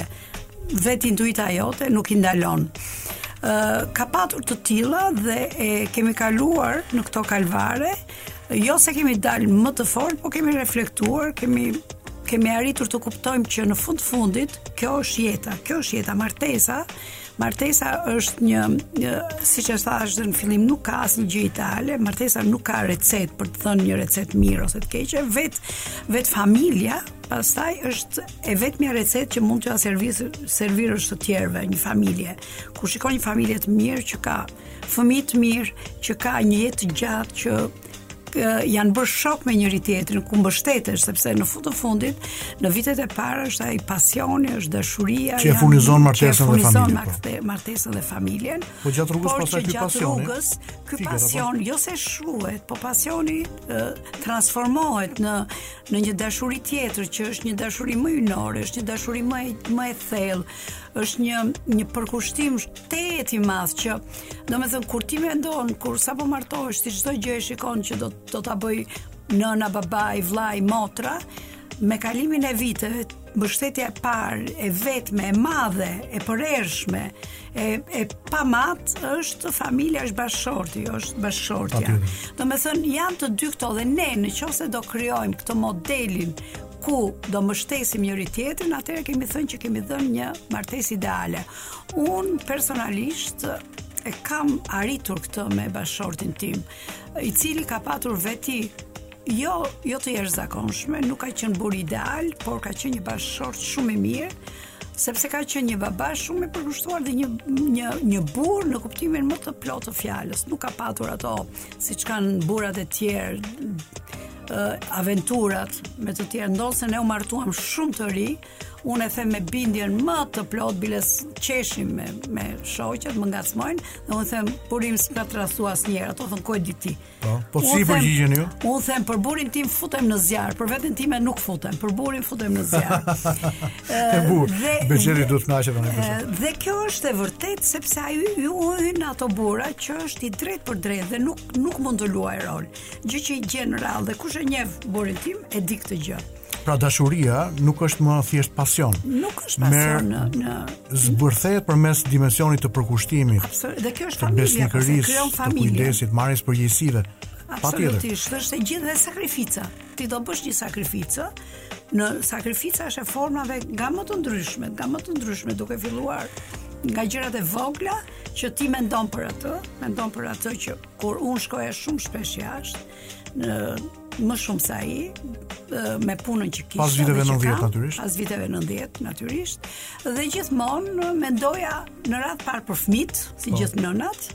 Vetë intuita jote nuk i ndalon. Ë ka patur të tilla dhe e kemi kaluar në këto kalvare. Jo se kemi dalë më të fortë, por kemi reflektuar, kemi kemi arritur të kuptojmë që në fund të fundit kjo është jeta, kjo është jeta, martesa, martesa është një, një siç e thashë në fillim nuk ka asnjë gjë ideale, martesa nuk ka recetë për të dhënë një recetë të mirë ose të keqe, vetë vetë familja pastaj është E vetmja recetë që mund t'ia servis servirësh të tjerëve, një familje. Kur shikon një familje të mirë që ka fëmijë të mirë, që ka një jetë të gjatë që janë bërë shokë me njëri tjetrin, ku mbështetesh sepse në fund të fundit, në vitet e para është ai pasioni, është dashuria që e furnizon martesën dhe familjen. Po. Martesën dhe, martesën dhe familjen. Po gjatë rrugës pastaj ky pasioni. Rrugës, ky pasion, jo se shuhet, po pasioni transformohet në në një dashuri tjetër që është një dashuri më hyjnore, është një dashuri më më e thellë, është një një përkushtim tejet i madh që domethënë kur ti mendon kur sapo martohesh ti çdo gjë e shikon që do do ta bëjë nëna, babai, vllai, motra me kalimin e viteve mbështetja e parë, e vetme, e madhe, e përhershme, e e pamatë është familja, është bashkëshorti, është bashkëshortja. Domethënë janë të dy këto dhe ne në qoftë se do krijojmë këtë modelin ku do mbështesim njëri tjetrin, atëherë kemi thënë që kemi dhënë një martesë ideale. Unë personalisht e kam arritur këtë me bashkëshortin tim, i cili ka patur veti Jo, jo të jashtëzakonshme, nuk ka qenë burrë ideal, por ka qenë një bashkëshort shumë i mirë, sepse ka qenë një baba shumë i përkushtuar dhe një një një burrë në kuptimin më të plotë të fjalës. Nuk ka patur ato siç kanë burrat e tjerë uh, aventurat me të tjerë ndonëse ne u martuam shumë të rinj unë e them me bindjen më të plotë biles qeshim me, me shoqet më ngacmojnë dhe unë them burri im s'më ka tradhtuar asnjëherë ato thonë ku e di ti Po, po si përgjigjem unë? Unë them për burrin tim futem në zjarr, për veten time nuk futem, për burrin futem në zjarr. Ëh, burr. Beqeri do të naqet anë kështu. Dhe kjo është e vërtetë sepse ai hyn te ata burra që është i drejtpërdrejtë dhe nuk nuk mund të luajë rol. Gjë që i gjen rrallë dhe kush e njeh burrin tim e di këtë gjë. Pra dashuria nuk është më thjesht pasion. Nuk është pasion, por zbërthehet përmes dimensionit të përkushtimit. Absolut. Dhe kjo është familja, kjo krijon familje. Të kujdesit, marrjes përgjegjësive. Absolutisht, është e gjithë dhe sakrifica. Ti do bësh një sakrificë, në sakrifica është e formave nga më të ndryshme, nga më të ndryshme duke filluar nga gjërat e vogla që ti mendon për atë, mendon për atë që kur unë shkoja shumë shpesh jashtë, në më shumë se ai me punën që kishte. Pas viteve 90 natyrisht. Pas viteve 90 natyrisht. Dhe gjithmonë mendoja në radhë parë për fëmijët, si po. gjithë nënat,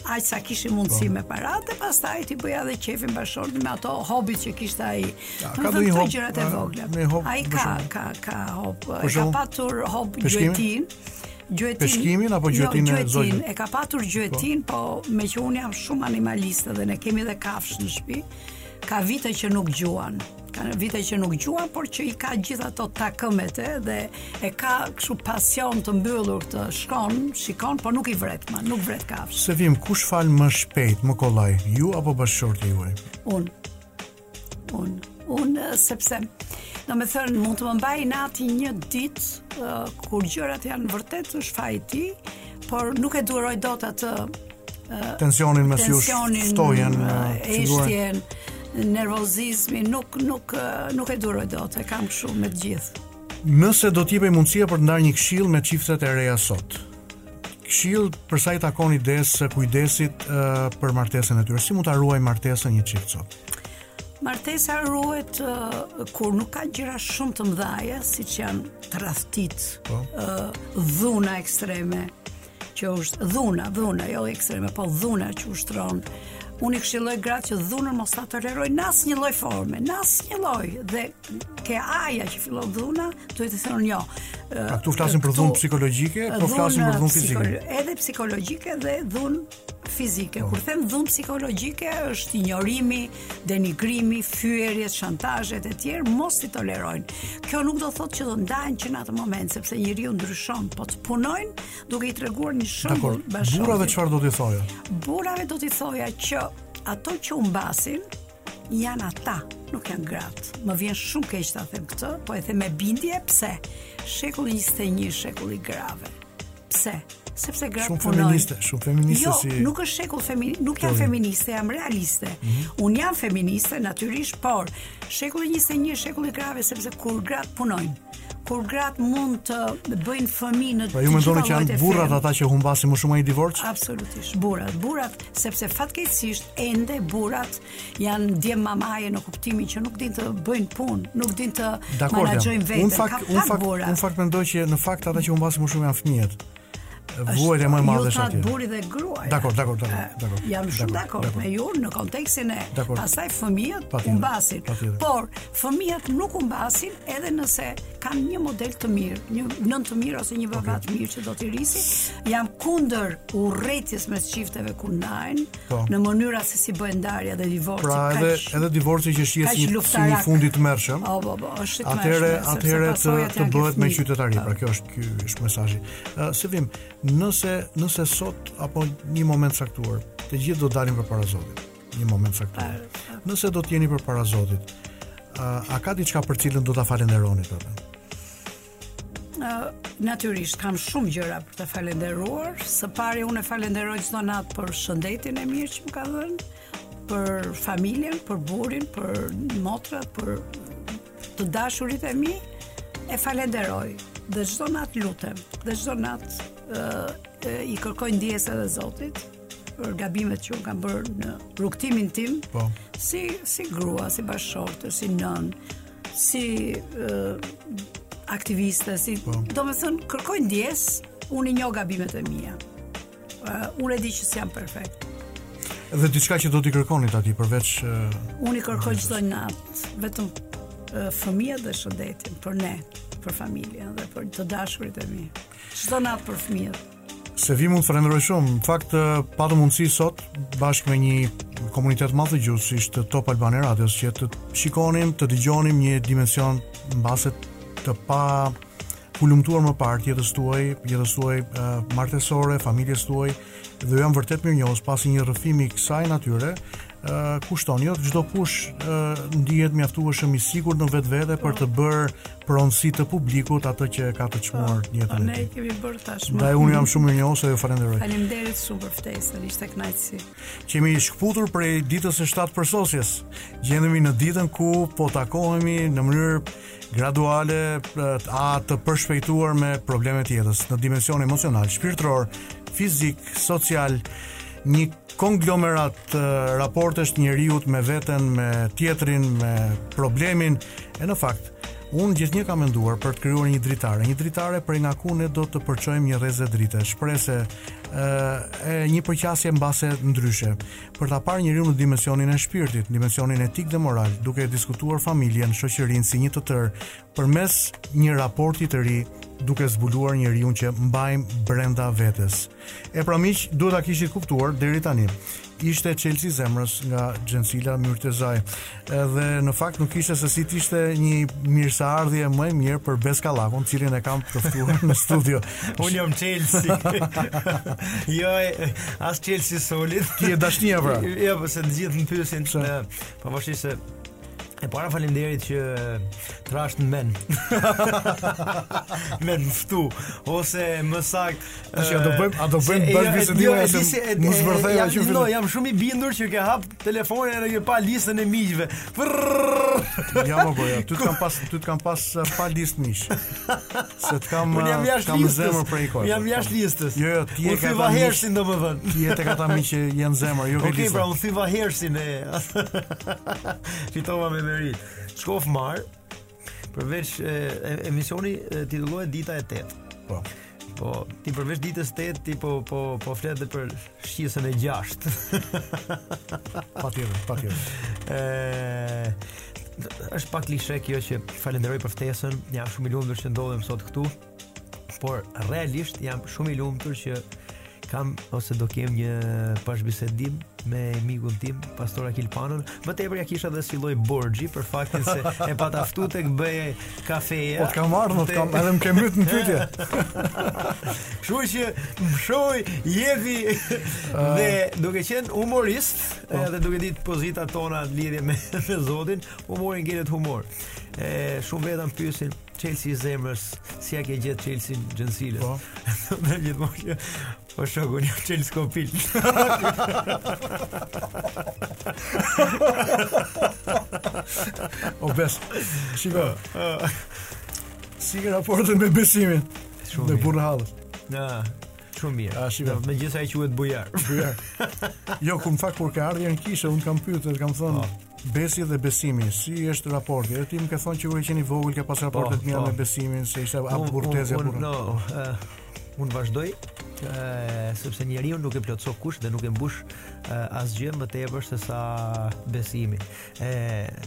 aq sa kishim mundësi po. me paratë, pastaj t'i bëja edhe qefin bashkëshortit me ato hobit që kishte ai. Ja, ka ndonjë hobi gjërat e vogla. Ai ka ka ka hobi, ka patur hobi gjuetinë. Gjuetinë, peshkimin apo jo, gjuetinë e zogjve? E ka patur po. gjuetinë, po, po meqë unë jam shumë animaliste dhe ne kemi dhe kafshë në shpi, ka vite që nuk gjuan ka vite që nuk gjuan, por që i ka gjitha ato takëmet edhe e ka këshu pasion të mbyllur të shkon, shikon, por nuk i vret ma, nuk vret kafshë. Sevim, kush fal më shpejt, më kollaj, ju apo bashkëshorti juaj? Unë. Unë, unë, sepse, domethënë, mund të më mbajë inati një ditë, uh, kur gjërat janë vërtet është faji i tij, por nuk e duroj dot atë uh, tensionin mes nesh, shtojen, heshtjen, nervozizmin, nuk, nuk, uh, nuk e duroj dot, e kam shumë me të gjithë. Nëse do t'jepej mundësia për të ndarë një këshillë me çiftet e reja sot, Këshillë për sa i takon idesë së kujdesit uh, për martesën e tyre. Si mund ta ruajë martesën një çift sot? Martesa ruhet uh, kur nuk ka gjëra shumë të mëdha, siç janë tradhtitë, po. uh, dhuna ekstreme, që është dhuna, dhuna, jo ekstreme, po dhuna që ushtron. Unë i këshilloj gratë që dhunën mos ta tolerojnë në asnjë lloj forme, në asnjë lloj dhe Ke ajo që fillon dhuna, duhet të thonë jo. Pra këtu flasim për dhunë psikologjike, po flasim për dhunë fizike. Edhe psikologjike dhe dhunë fizike. Kur them dhunë psikologjike, është injorimi, denigrimi, fyerjet, shantazhet e tjera, mos i tolerojnë. Kjo nuk do thotë që do ndahen që në atë moment, sepse njeriu ndryshon, po të punojnë duke i treguar një shembull bashkë. Burrave çfarë do t'i thoja? Burrave do t'i thoja që ato që u mbasin, Janë ata, nuk janë gratë. Më vjen shumë keq ta them këtë, po e them me bindje pse? Shekulli 21 shekulli i grave. Pse? Sepse gratë shumë punojnë. Feministe, shumë feministe jo, s'i nuk është shekull feminist, nuk jam feministe, jam realiste. Mm -hmm. Unë jam feministe natyrisht, por shekulli 21 shekulli i grave sepse kur gratë punojnë, kur gratë mund të bëjnë fëmijë në pra, ju mendoni që janë burrat ata që humbasin më shumë nga një divorc? Absolutisht, burrat, burrat, sepse fatkeqësisht ende burrat janë djem mamaje në kuptimin që nuk dinë të bëjnë punë, nuk dinë të menaxhojnë veten. Unë në fakt, unë në fakt, unë në fakt mendoj që në fakt ata që humbasin më shumë janë fëmijët. Vuajtja më e madhe është aty. Jo burri dhe gruaja. Dakord, dakord, dakord, dakord. Jam shumë dakord me ju në kontekstin e pastaj fëmijët humbasin. Por fëmijët nuk humbasin edhe nëse kanë një model të mirë, një nënë të mirë ose një baba të mirë që do t'i rrisi. Jam kundër urrejtjes mes çifteve kur ndahen po. në mënyra se si bëhen ndarja dhe divorci. Pra edhe edhe divorci që shihet si një fund i tmerrshëm. Po, po, po, është i tmerrshëm. Atëherë, atëherë të bëhet me qytetari, pra kjo është Ky është mesazhi. Uh, Sevim, nëse nëse sot apo një moment të caktuar, të gjithë do dalim përpara Zotit. Një moment të caktuar. Nëse do të jeni përpara Zotit, uh, a ka diçka për cilën do ta falenderoni atë? Uh, natyrisht kam shumë gjëra për të falenderuar. Së pari unë e falenderoj çdo natë për shëndetin e mirë që më ka dhënë, për familjen, për burrin, për motrat, për Të dashurit e mi e falenderoj dhe çdo natë lutem dhe çdo natë i kërkoj ndjesë edhe Zotit për gabimet që unë kam bërë në rrugtimin tim. Po. Si si grua, si bashkëshorte, si nënë, si uh, aktiviste, si po. domethënë kërkoj ndjesë, unë i njoh gabimet e mia. Uh, unë e di që s'jam perfekt. Dhe diçka që do t'i kërkonit atij përveç uh, Unë i kërkoj çdo natë, vetëm uh, fëmijët dhe shëndetin për ne, për familjen dhe për të dashurit e mi. Çdo natë për fëmijët. Sevim, unë të falenderoj shumë. Në fakt, uh, patëm mundësi sot, bashkë me një komunitet të madh dëgjuesish të Top Albania Radios, që të shikonim, të dëgjonim një dimension mbase të pa hulumtuar më parë të jetës tuaj, jetës tuaj uh, martesore, familjes tuaj dhe jam vërtet mirënjohës pasi një rrëfim i kësaj natyre uh, kushton, jo çdokush uh, ndihet mjaftueshëm i sigurt në vetvete për ta bërë pronësi të publikut atë që ka të çmuar po, jetën. Po, ne e kemi bërë tashmë. Dhe unë jam shumë mirënjohës dhe ju falenderoj. Faleminderit shumë për ftesën, ishte kënaqësi. Jemi shkëputur prej ditës së 7 të përsosjes. Gjendemi në ditën ku po takohemi në mënyrë graduale a të përshpejtuar me problemet e jetës në dimension emocional, shpirtëror, fizik, social, një konglomerat raportesh të njeriut me veten, me tjetrin, me problemin, e në fakt, unë gjithnjë kam menduar për të krijuar një dritare, një dritare prej nga ku ne do të përçojmë një rreze drite, shprese, e, e një përqasje mbase ndryshe. për ta parë njeriun në dimensionin e shpirtit, dimensionin etik dhe moral, duke diskutuar familjen, shoqërinë si një të tërë, përmes një raporti të ri, duke zbuluar njeriun që mbajmë brenda vetes. E pra miq, duhet ta kishit kuptuar deri tani. Ishte Çelësi i zemrës nga Xhensila Myrtezaj. Edhe në fakt nuk kishte se si të ishte një mirëseardhje më e mirë për Bes Kallakun, të cilin e kam të ftuar në studio. Unë jam çelësi. jo, as çelësi i solit. Ti je dashnia pra. Jo, po se të gjithë më pyesin, po vashë se E para faleminderit që trasht në men. men ftu ose më saktë, tash do bëjmë, a do bëjmë bash bisedë apo mos vërthej ajo që fillon. Jam shumë i bindur që ke hap Telefonin e ke pa listën e miqve. Frrrr. Ja më boja, ty të kam pas, ty të kam pas uh, pa listë miq. Se të kam, Unë jam uh, jashtë kam listës. zemër për ikoj. Unë jam jashtë listës. Jo, jo, ti e Unë ke thyva ata miq. hersin domethënë. Ti e tek ata miq që janë zemër, jo ke Okej, pra listën. unë theva hersin e fitova me meri Shkof marë Përveç emisioni titullohet Dita e 8. Po. Po, ti përveç ditës 8 ti po po po flet dhe për shqisën e 6. Patjetër, patjetër. Ëh, është pak klishe kjo që të falenderoj për ftesën. Jam shumë i lumtur që ndodhem sot këtu. Por realisht jam shumë i lumtur që kam ose do kem një bashkëbisedim me mikun tim, pastor Akil Panon. Më tepër ia kisha dhe si lloj borxhi për faktin se e pata ftu tek bëhet kafeja. Po kam ardhur, te... kam edhe më kemi në pyetje. Kështu që mshoj jepi ah. dhe duke qenë humorist, po. edhe duke ditë pozitat tona lidhje me, me Zotin, humori ngjelet humor. E shumë veta më pyesin Çelësi i zemrës, si ia ke gjetë çelësin Xhensilës? Po. Në një të mojë, po shoku një çelës kopil. o bes, shiko, si ke raportën me besimin? Shumë me burrin e hallës. Na, shumë mirë. A, shiko. Megjithëse ai quhet Bujar. Bujar. Jo, unë në fakt, kur ka ardhë ai në kishë, unë e kam pytë, i kam thënë, oh. Besi dhe Besimi, si është raporti? Edhe ti më ke thonë që kur ke qenë i vogël ke pas raporte po, të mira po. me Besimin, se ishte apo prurtezi apo. Unë uh, un vazhdoj uh, sepse njeriu nuk e plotëso kush dhe nuk e mbush uh, asgjë më tepër se sa Besimi. E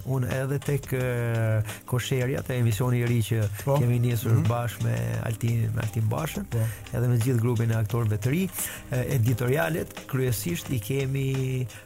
unë edhe tek uh, kosherja te emisioni i ri që po. kemi nisur mm -hmm. bashkë me Altin, me Altin Bashën, po. edhe me gjithë grupin e aktorëve të ri, uh, editorialet kryesisht i kemi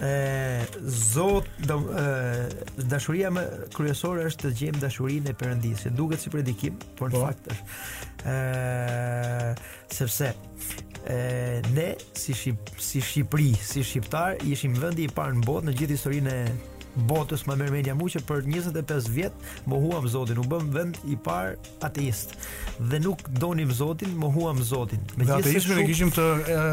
e Zoti do e, dashuria më kryesore është të gjejmë dashurinë e Perëndisë. Duket si predikim, por në po. fakt është ë sepse e ne si shqip, si Shqipëri, si shqiptar ishim vendi i parë në botë në gjithë historinë e botës Enver Hoxha mu që për 25 vjet mohuam zotin u bëm vend i parë ateist dhe nuk donim Zotin, mohuam Zotin. Megjithëse ateizmin e kishim të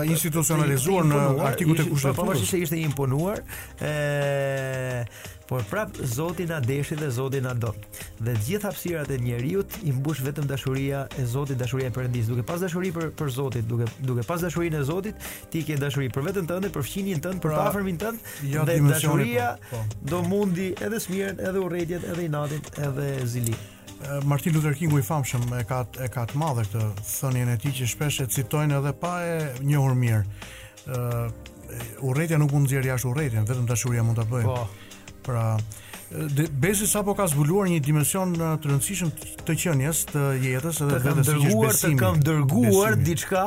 institucionalizuar në artikujt e kushtetutës. Po, pavarësisht se ishte i imponuar, ë por prap Zoti na deshi dhe Zoti na do. Dhe të gjitha hapësirat e njeriu i mbush vetëm dashuria e Zotit, dashuria e Perëndis. Duke pas dashuri për për Zotin, duke duke pas dashurinë e Zotit, ti ke dashuri për veten tënde, për fqinjin tënd, për pra, afërmin tënd, ja dhe dashuria po, po. do mundi edhe smirën, edhe urrejtjen, edhe inatin, edhe zilinë. Martin Luther Kingu i famshëm e ka e ka të madhe këtë thënien e tij që shpesh e citojnë edhe pa e njohur mirë. ë uh, Urrejtja nuk mund të nxjerrë jashtë urrejtjen, vetëm dashuria mund ta bëjë. Po. Pra, Besi sapo ka zbuluar një dimension të rëndësishëm të qenies, të jetës edhe vetes së besimit. Të kam dërguar diçka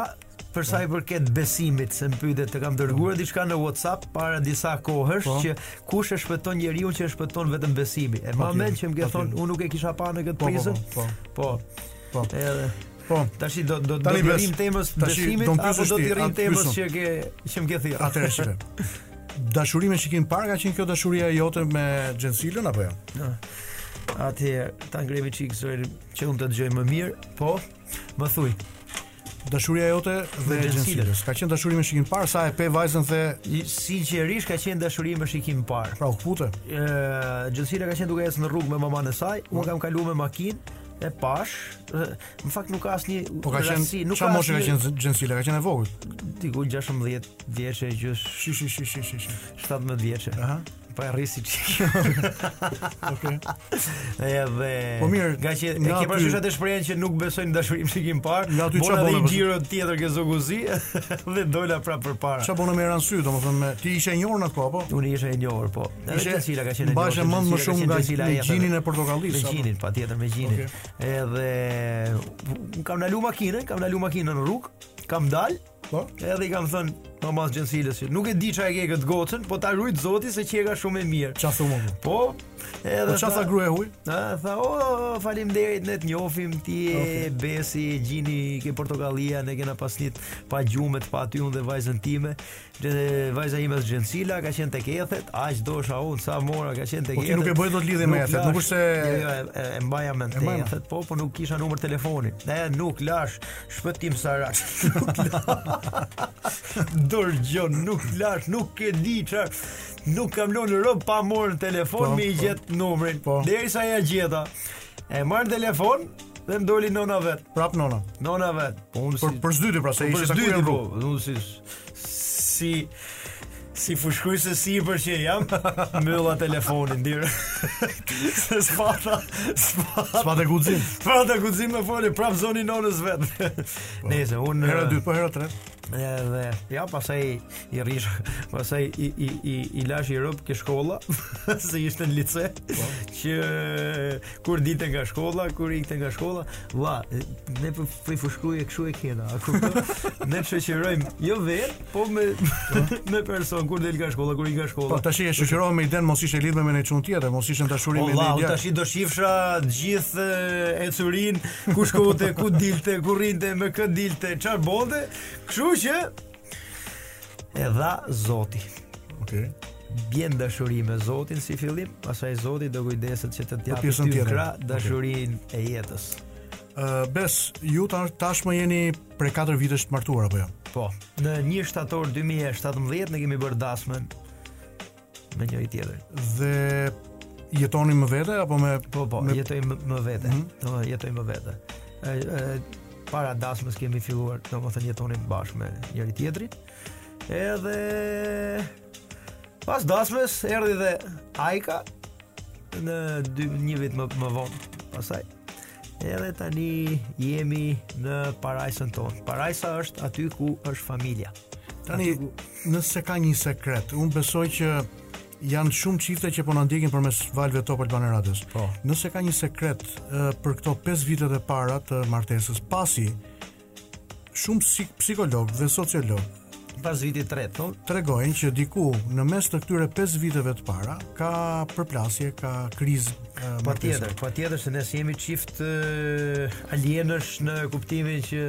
Për sa i përket besimit, se më pyete të kam dërguar diçka në WhatsApp para disa kohësh po. që kush e shpëton njeriu që e shpëton vetëm besimi. E po, mo atë që më ke thonë, unë nuk e kisha parë në këtë po, prizëm. Po. Po. Po. Edhe Po. Tash do do t'i rrim temës të besimit apo do t'i rrim temës që ke që më ke thirrë. Atëherë shife. Dashuri me shikim parë ka qenë kjo dashuria jote me Xhensilën apo jo? Ja. Atëherë ta ngremë çik zërin që unë të dëgjoj më mirë. Po. Më thuj. Dashuria jote dhe e Xhensilës. Ka qenë dashuri me shikim parë, sa e pe vajzën the... Sinqerisht ka qenë dashuri me shikim parë. Pra u këpute? Xhensila ka qenë duke ecë në rrugë me mamanë e saj, unë kam kalu me makinë, e pash, në fakt nuk ka asnjë po ka qenë, rasi, ç'moshë ka qenë Xhensila, ka qenë e vogël. Diku 16 vjeç e gjys. Shi shi shi shi shi. 17 vjeçe. Aha. Po e rrisi që kjo okay. Edhe Po mirë Ka që, ka pra shumë që shprehen që nuk besojnë dashuri me shikim parë Nga ty ça bone Bona dhe xhiro tjetër ke Zogu i Zi Dhe dola prap përpara Ça bone me i ra n'sy Domethënë me Ti ishe i njohur n'atë kohë Unë isha i njohur po Xhensila ka qenë e njohur Mbase mund më shumë nga me Gjinin e Portokallisë Me Gjinin patjetër me Gjinin Edhe kam nalu makinën kam nalu makinën në rrug Kam dal Po, edhe i kam thënë mamës Xhensilës, nuk e di ça e ke këtë gocën, po ta rujt Zoti se qeka shumë e mirë. Ça thua? Po, edhe po çfarë tha gruaja e huaj? Ë, tha, "O, oh, faleminderit, ne të njohim ti okay. Besi, Gjini, ke Portokallia, ne kena pas nejt pa gjumë të pa ty unë dhe vajzën time. Dhe vajza ime është Xhensila, ka qenë tek ethet, aq dosha unë sa mora vesh ka qenë tek ethet. Po ti nuk e bëj dot lidhje me ethet, nuk është se e mbaja mend te ethet, po, po nuk kisha numër telefoni. Ne nuk lash Shpëtim Saraç. Dorë gjo nuk lash, nuk e di çfarë. Nuk kam lënë rob pa marrë n'telefon po, me i po. gjet po. numrin. Po. Derisa ja gjeta. E marr n'telefon dhe më doli nona vet. Prap nona. Nona vet. Po unë për si... për s'dyti pra se ishte sa kur jam rrugë. Unë si si Si fushkuj se si i përket ja mbylla telefonin direkt Se s'pata S'pata S'pata guzim S'pata guzim me i fol Prap zoni nonës vet po. Nese unë Hera dy po hera tre Edhe Ja pasaj i lash Pasaj i, i, i, i lash i rob ke shkolla Se ishte në lice po. Që Kur dilte nga shkolla Kur ikte nga shkolla Valla Ne po po fushkuj kshu e kena. A kupton? ne shoqërojmë jo vet, po me një person kur del nga shkolla, kur ik nga shkolla. Po tash e shoqërova me idenë mos ishte lidhme me nej çun tjetër, mos ishte dashuru me nej. Po tash do shifsha gjithë ecurinë, ku shkote, ku dilte, ku rrinte, me kë dilte, çfarë bonte. Kështu që e dha Zoti. Okej. Okay bie n'dashuri me Zotin si fillim, pastaj Zoti do kujdeset që të po, t'japë ty krah dashurinë e jetës. Uh, bes, ju ta, tashmë jeni prej 4 vitesh të martuar apo jo? Po. Në 1 shtator 2017 ne kemi bërë dasmën me njëri tjetrin. Dhe jetoni më vete apo me po po me... jetoj më, më vete mm -hmm. po jetoj më vete e, e, para dasmës kemi filluar domethënë jetonim bashkë me njëri tjetrin edhe Pas dasmes erdhi dhe Ajka në dy, një vit më, më vonë pasaj. Edhe tani jemi në parajsën tonë. Parajsa është aty ku është familja. Tani, ku... nëse ka një sekret, unë besoj që janë shumë çifte që po na ndjekin përmes valëve të Top Albania Radios. Po. Nëse ka një sekret uh, për këto 5 vitet e para të martesës, pasi Shumë psik psikologë dhe sociologë pas vitit të tretë thonë, tregojnë që diku në mes të këtyre 5 viteve të para ka përplasje, ka krizë uh, patjetër, patjetër se nuk jemi çift uh, alienësh në kuptimin që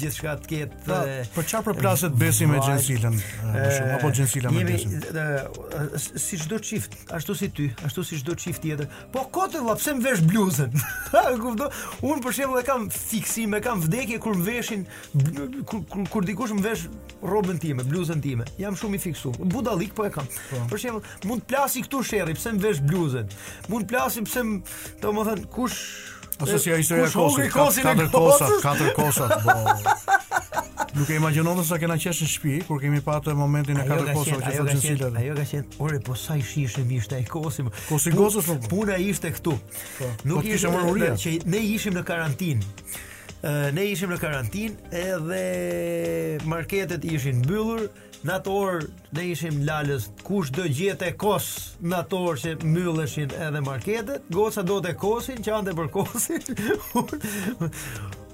gjithçka të ketë pra, uh, po çfarë përplaset Besi me Xhensilën uh, shumë apo Xhensila me Besin. Uh, si çdo çift, ashtu si ty, ashtu si çdo çift tjetër, Po kotë vëlla, pse më vesh bluzën? Kupto? Unë për shembull e kam fiksim, e kam vdekje kur më veshin kur kur, kur dikush më vesh rrobën time, bluzën time. Jam shumë i fiksuar. Budallik po e kam. Po. Për shembull, mund të plasi këtu sherri, pse më vesh bluzën? Mund të plasim pse, domethënë, kush Ose si ajo historia e kosit, katër kosa, katër kosa. Po. Nuk e imagjinon sa kena qesh në shtëpi kur kemi patë momentin e katër kosa që thotë Cecilia. Ajo ka qenë, ore po sa i shijshëm ishte ai kosi. Kosi i gocës po. Puna ishte këtu. Po. Nuk po, ishte mëria që ne ishim në karantinë. Ne ishim në karantinë edhe marketet ishin mbyllur, Në atë orë ne ishim lalës kush do gjente kos në atë orë që mbylleshin edhe marketet, goca donte kosin, qante për kosin.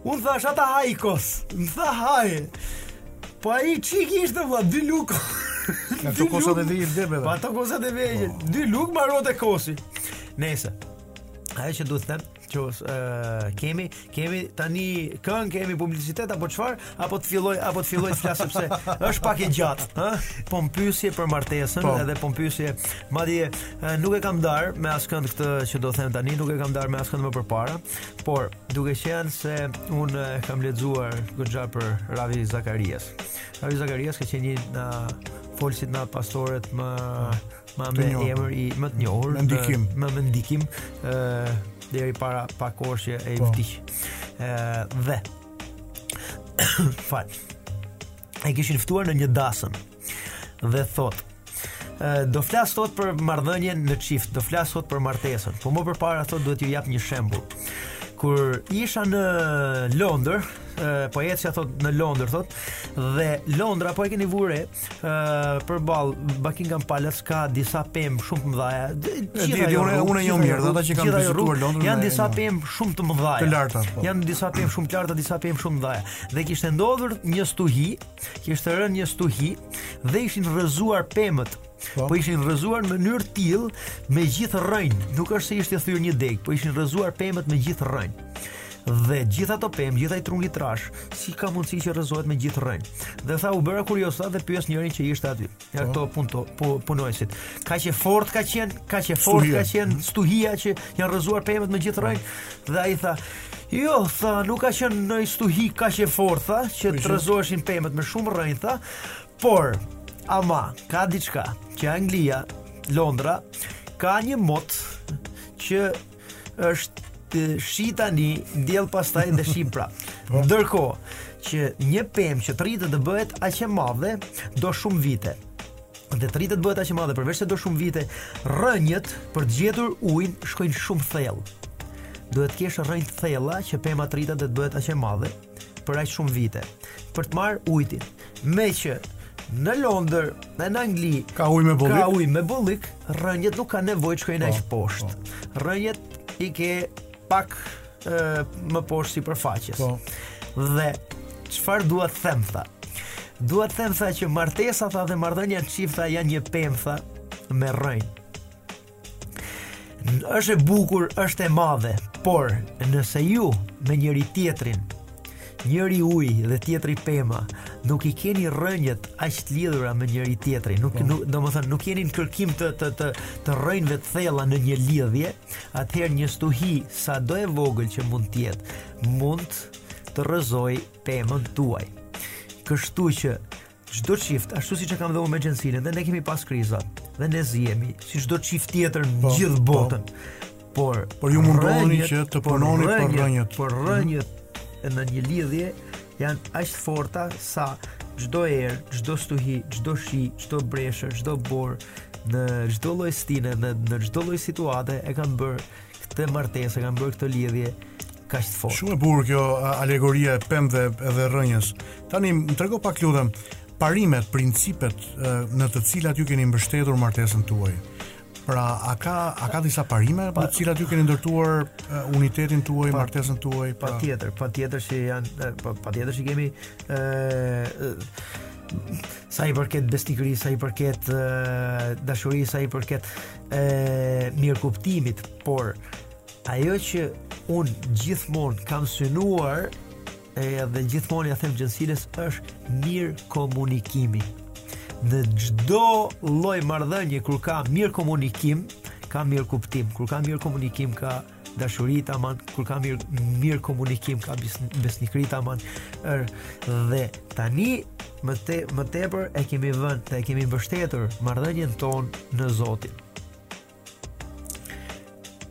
Unë thashë a ta ha kosin, më tha haje. Po ai çik ishte vlla dy lugë. Në të kosat e vejë debeve. Pa të kosat e vejë, po. dy lugë mbaronte kosi. Nejse. Ajo që du të them, Që, uh, kemi kemi tani këngë, kemi publicitet apo çfarë? Apo të filloj apo të filloj të flas sepse është pak e gjatë, ë? Po më pyesje për martesën po. edhe po më pyesje. Madje uh, nuk e kam ndarë me askënd këtë që do them tani, nuk e kam ndarë me askënd më përpara, por duke qenë se unë kam lexuar goxha për Ravi Zakarias. Ravi Zakarias ka qenë një nga folësit nga pastorët më Më me emër e më të njohur, më ndikim, më me ndikim, ë deri para pak kohësh që e po. vdiq. ë dhe fat. E kishin ftuar në një dasëm dhe thotë do flas sot për marrëdhënien në çift, do flas sot për martesën. Po më përpara thotë duhet t'ju jap një shembull. Kur isha në Londër, po ecja thotë në Londër thotë dhe Londra po e keni vënë re Uh, përball Buckingham Palace ka disa pemë shumë të mëdha. Gjithë ajo unë e njoh mirë, ata që kanë vizituar Londrën. Janë disa pemë shumë të mëdha. Të larta. Po. Janë disa pemë shumë të larta, disa pemë shumë të mëdha. Dhe kishte ndodhur një stuhi, kishte rënë një stuhi dhe ishin rrëzuar pemët. Po. po ishin rrëzuar në mënyrë të tillë me gjithë rrënjë. Nuk është se ishte thyer një degë, po ishin rrëzuar pemët me gjithë rrënjë. Dhe gjithë ato pemë, gjithë ai trung i trashë, si ka mundësi që rrëzohet me gjithë rrënjë. Dhe tha u bëra kurioz dhe pyes njërin që ishte aty. Ja po. këto punto, po punonjësit. Kaq e fortë ka qenë, kaq e fortë ka qenë mhm. stuhia që janë rrëzuar pemët me gjithë rrënjë. Dhe ai tha, Jo, tha, nuk ka qenë një stuhi kaq e fortë, tha, që të rrëzoheshin pemët me gjithë rrënjë, tha, por, ama, ka diçka, që Anglia, Londra, ka një mot që Është shi tani, diell pastaj dhe shi prap. Po. Ndërkohë që një pemë që të rritet të bëhet aq e madhe, do shumë vite. Dhe të rritë të bëhet aq e madhe, përveç se do shumë vite, rrënjët për të gjetur ujin shkojnë shumë thellë. Duhet të kesh rrënjë të thella që pema të rritet dhe të bëhet aq e madhe, për aq shumë vite për të marrë ujin. Meqë në Londër dhe në Angli ka ujë me bollëk. Ka ujë me bollëk, rrënjët nuk kanë nevojë të shkojnë po, aq po. poshtë. Rrënjët i ke pak e, më poshtë sipërfaqes. Po. Dhe çfarë dua të them tha? Dua të them tha që martesa tha dhe marrëdhënia çift tha janë një pemë tha me rrënjë. është e bukur, është e madhe, por nëse ju me njëri tjetrin, njëri ujë dhe tjetri pema, nuk i keni rrënjët aq të lidhura me njëri tjetrin, nuk, po. nuk, domethënë, nuk jeni në kërkim të, të, të, të rrënjëve të thella në një lidhje, atëherë një stuhi sado e vogël që mund të jetë, mund të rrëzojë pemën tuaj. Kështu që Çdo çift, ashtu siç e kam dhe unë me Xhensilën, dhe ne kemi pas krizat, dhe ne zihemi, si çdo çift tjetër në po, gjithë po. botën. Por, por ju mundoni që të punoni për rrënjët. Por rrënjët mhm. në një lidhje janë aq të forta sa çdo erë, çdo stuhi, çdo shi, çdo breshër, çdo borë në çdo lloj stine, në në çdo lloj situate e kanë bërë Këtë martesë e kanë bërë këtë lidhje kaq të fortë. Shumë e bukur kjo alegoria e pemëve edhe rrënjës. Tani më trego pak lutem parimet, principet në të cilat ju keni mbështetur martesën tuaj. Pra, a ka a ka disa parime pa, në të cilat ju keni ndërtuar uh, unitetin tuaj, pa, martesën tuaj? Pra... Patjetër, patjetër që janë patjetër që kemi ë uh, sa i përket besnikërisë, sa i përket uh, dashurisë, sa i përket e mirëkuptimit, por ajo që unë gjithmonë kam synuar edhe gjithmonë ia them Xhensilës është mirëkomunikimi. Në çdo lloj marrëdhënie kur ka mirëkomunikim, ka mirëkuptim. Kur ka mirëkomunikim ka dashuri tamam kur ka mirë mirëkomunikim ka besnikëri tamam er, dhe tani më te më tepër e kemi vënë e kemi mbështetur marrëdhënien tonë në Zotin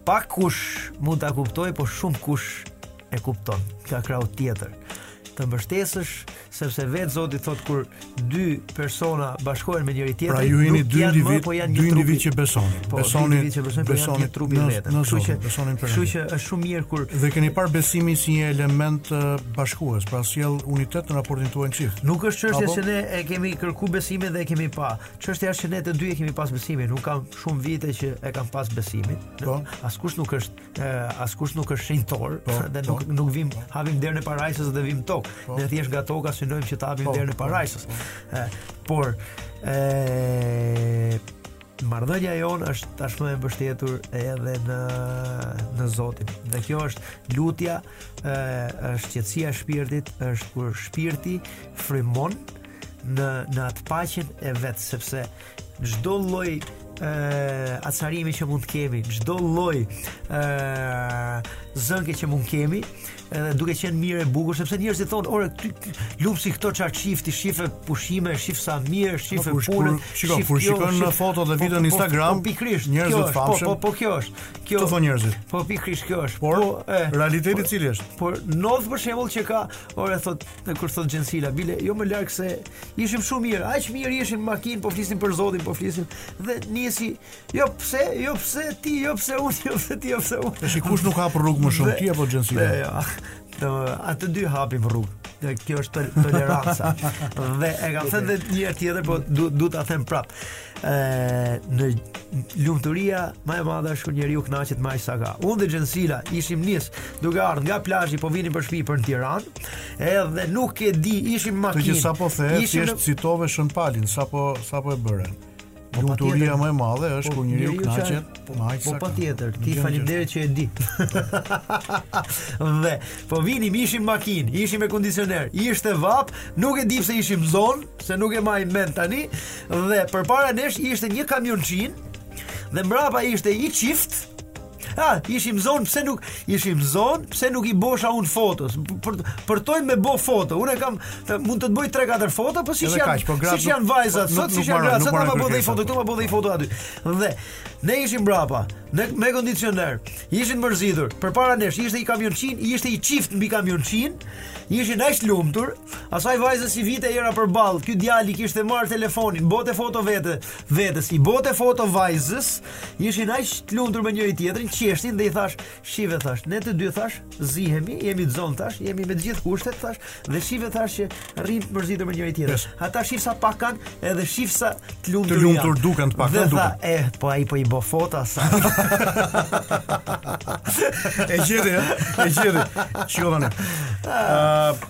pak kush mund ta kuptojë, por shumë kush e kupton. Nga krahu tjetër. Të mbështesësh sepse vetë Zoti thotë kur dy persona bashkohen me njëri tjetrin, pra ju jeni dy individë, po janë dy individë që besoni. Po, besoni, individë që besoni, po janë një trup i vetëm. Kështu që besoni për. Kështu që është shumë mirë kur dhe keni parë besimin si një element bashkues, pra sjell unitet në raportin tuaj çift. Nuk është çështja se ne e kemi kërku besimin dhe e kemi pa. Çështja është që ne të dy e kemi pas besimin, nuk kam shumë vite që e kam pas besimin. Po, askush nuk është ë askush nuk është shenjtor po, dhe po. nuk nuk vijmë hapim derën e parajsës dhe vijmë tokë. Po. Ne thjesht nga toka synojmë që të hapim derën e parajsës. ë por ë marrëdhënia jonë është tashmë e mbështetur edhe në në Zotin. Dhe kjo është lutja, ë është qetësia e shpirtit, është kur shpirti frymon në në atë paqen e vet sepse çdo lloj acarimi që mund të kemi, çdo lloj ë zënke që mund të kemi, edhe duke qenë mirë e bukur, sepse njerëzit thonë, "Ore, ty lumsi këta çar çifti, shife pushime, shif sa mirë, shif e punë." Shiko, kur shikon në foto dhe video në Instagram, pikërisht njerëz të famshëm. Po, po, kjo është. Kjo është. thonë njerëzit. Po pikërisht kjo është. Por realiteti cili është? Por ndodh për shembull që ka, ore thotë, kur thotë Xhensila, bile, jo më larg se Ishim shumë mirë, aq mirë ishim në makinë, po flisnim për Zotin, po flisnim dhe nisi, jo pse, jo pse ti, jo pse unë, jo pse ti, jo pse unë. Tash kush nuk hap rrugë më shumë ti apo Xhensi? Jo, jo. Të dy hapim rrugë. Dhe kjo është toleranca. dhe e kam thënë edhe një herë tjetër, po du, du ta them prapë. në lumturia më e madhe është kur njeriu kënaqet me aq sa ka. Unë dhe Xhensila ishim nis duke ardhur nga plazhi po vinim për shtëpi për në Tiranë, edhe nuk e di, ishim makinë. Të që sapo the, ishim... thjesht citove Shën Palin, sapo sapo e bëre. Po lumturia më e madhe është po kur njeriu kënaqet po, me aq sa. Po patjetër, ti faleminderit që e di. dhe po vinim ishim makinë, ishim me kondicioner, ishte vapë, nuk e di pse ishim zon, se nuk e maj mend tani. Dhe përpara nesh ishte një kamionçinë dhe mbrapa ishte një çift. Ha, ishim zon pse nuk ishim zon, pse nuk i bosha unë foto asaj. Për përtoj me bë foto. Unë kam të, mund të të bëj 3-4 foto, po siç janë, po siç janë vajzat, po sot siç janë gratë, sot apo bëj foto këtu, apo bëj foto aty. Dhe Ne ishim mbrapa, me, me kondicioner, ishim mërzitur, përpara nesh ishte i kamionçinë, ishte i çift mbi kamionçinë, ishin aq lumtur, asaj vajzës i vite era përballë, ky djali kishte marrë telefonin, bote foto vete, vetes, i bote foto vajzës, ishin aq lumtur me njëri-tjetrin, qeshtin dhe i thash, Shife thash, ne të dy thash, zihemi, jemi të zon thash, jemi me të gjithë kushtet thash, dhe shife thash që rrim mërzitur me njëri-tjetrin. Ata shif sa pak kanë, edhe shif sa të lumtur. Të lumtur duken të pak kanë duken. Dhe eh, po ai po i bë foto asaj. e gjeti, e gjeti. Çiova ne. Ëh,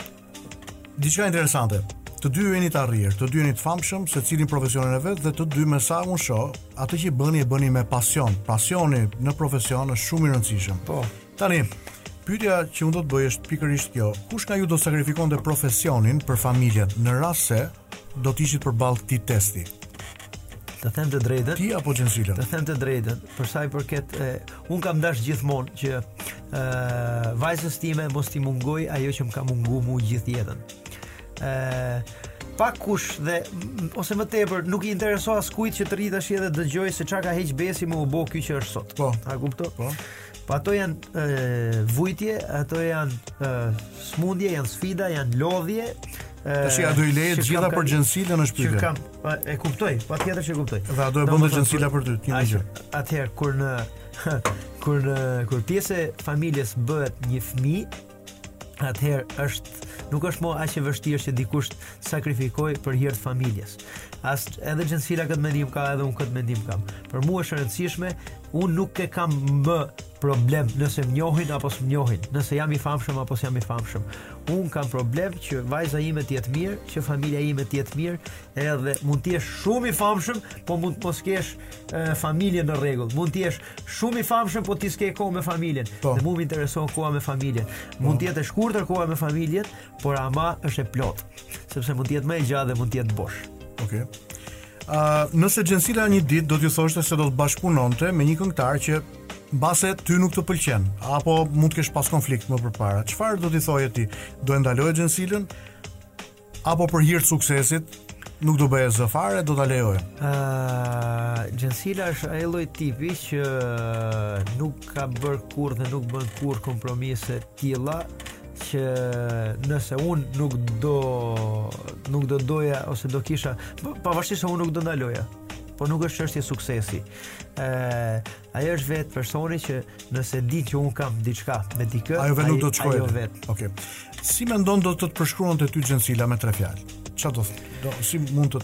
Diçka interesante. Të dy jeni të arrirë, të dy jeni të famshëm, secili në profesionin e vet dhe të dy me sa unë shoh, atë që bëni e bëni me pasion. Pasioni në profesion është shumë i rëndësishëm. Po. Tani, pyetja që unë do të bëj është pikërisht kjo. Kush nga ju do sakrifikonte profesionin për familjen në rast se do të ishit përballë këtij testi? Të them të drejtën. Ti apo Xhensila? Të them të drejtën, për sa i përket e, un kam dash gjithmonë që ë uh, vajzës time mos t'i mungojë ajo që më ka mungu mu gjithë jetën. ë uh, pak kush dhe ose më tepër nuk i intereso askujt që të rri tash edhe dëgjojë se çka ka heq Besi me u bë ky që është sot. Po, a kupto? Po. Po ato janë vujtje, ato janë sëmundje, janë sfida, janë lodhje. Tash a do i lije të gjitha për Xhensilën në shpytje. Kam, pa, e kuptoj, patjetër që e kuptoj. Dhe a do e bënte Xhensila për ty, një gjë. Atëherë, kur në, kur në, kur pjesë e familjes bëhet një fmijë, atëherë është nuk është më aq e vështirë që dikush të sakrifikojë për hir të familjes. As edhe Xhensila këtë mendim ka edhe unë këtë mendim kam. Për mua është e rëndësishme, unë nuk e kam më problem nëse më njohin apo s'më njohin, nëse jam i famshëm apo s'jam i famshëm. Unë kam problem që vajza ime të jetë mirë, që familja ime të jetë mirë, edhe mund të jesh shumë i famshëm, po mund të mos kesh familje në rregull. Mund të jesh shumë i famshëm, po ti s'ke kohë me familjen. Po. Dhe mua më intereson koha me familjen. Po. Mund të jetë e shkurtër koha me familjen, por ama është e plotë, sepse mund të jetë më e gjatë dhe mund të jetë bosh. Okej. Okay. Uh, nëse Xhensila një ditë do t'ju thoshte se do të bashkëpunonte me një këngëtar që mbase ty nuk të pëlqen apo mund të kesh pas konflikt më përpara çfarë do t'i thoje ti do e ndaloje Xhensilën Apo për hir të suksesit, nuk do bëje zë fare, do ta lejoje. Ëh, uh, Xhensila është ai lloj tipi që nuk ka bërë kurrë dhe nuk bën kurrë kompromise të tilla që nëse un nuk do nuk do doja ose do kisha pavarësisht se un nuk do ndaloja po nuk është çështje suksesi. Ëh, Ajo është vetë personi që nëse di që un kam diçka me dikë, ajo vetë nuk do të shkojë. Ajo vetë. Okej. Okay. Si mendon do të të përshkruante ty Xhensila me tre fjalë? Ça do të do si mund të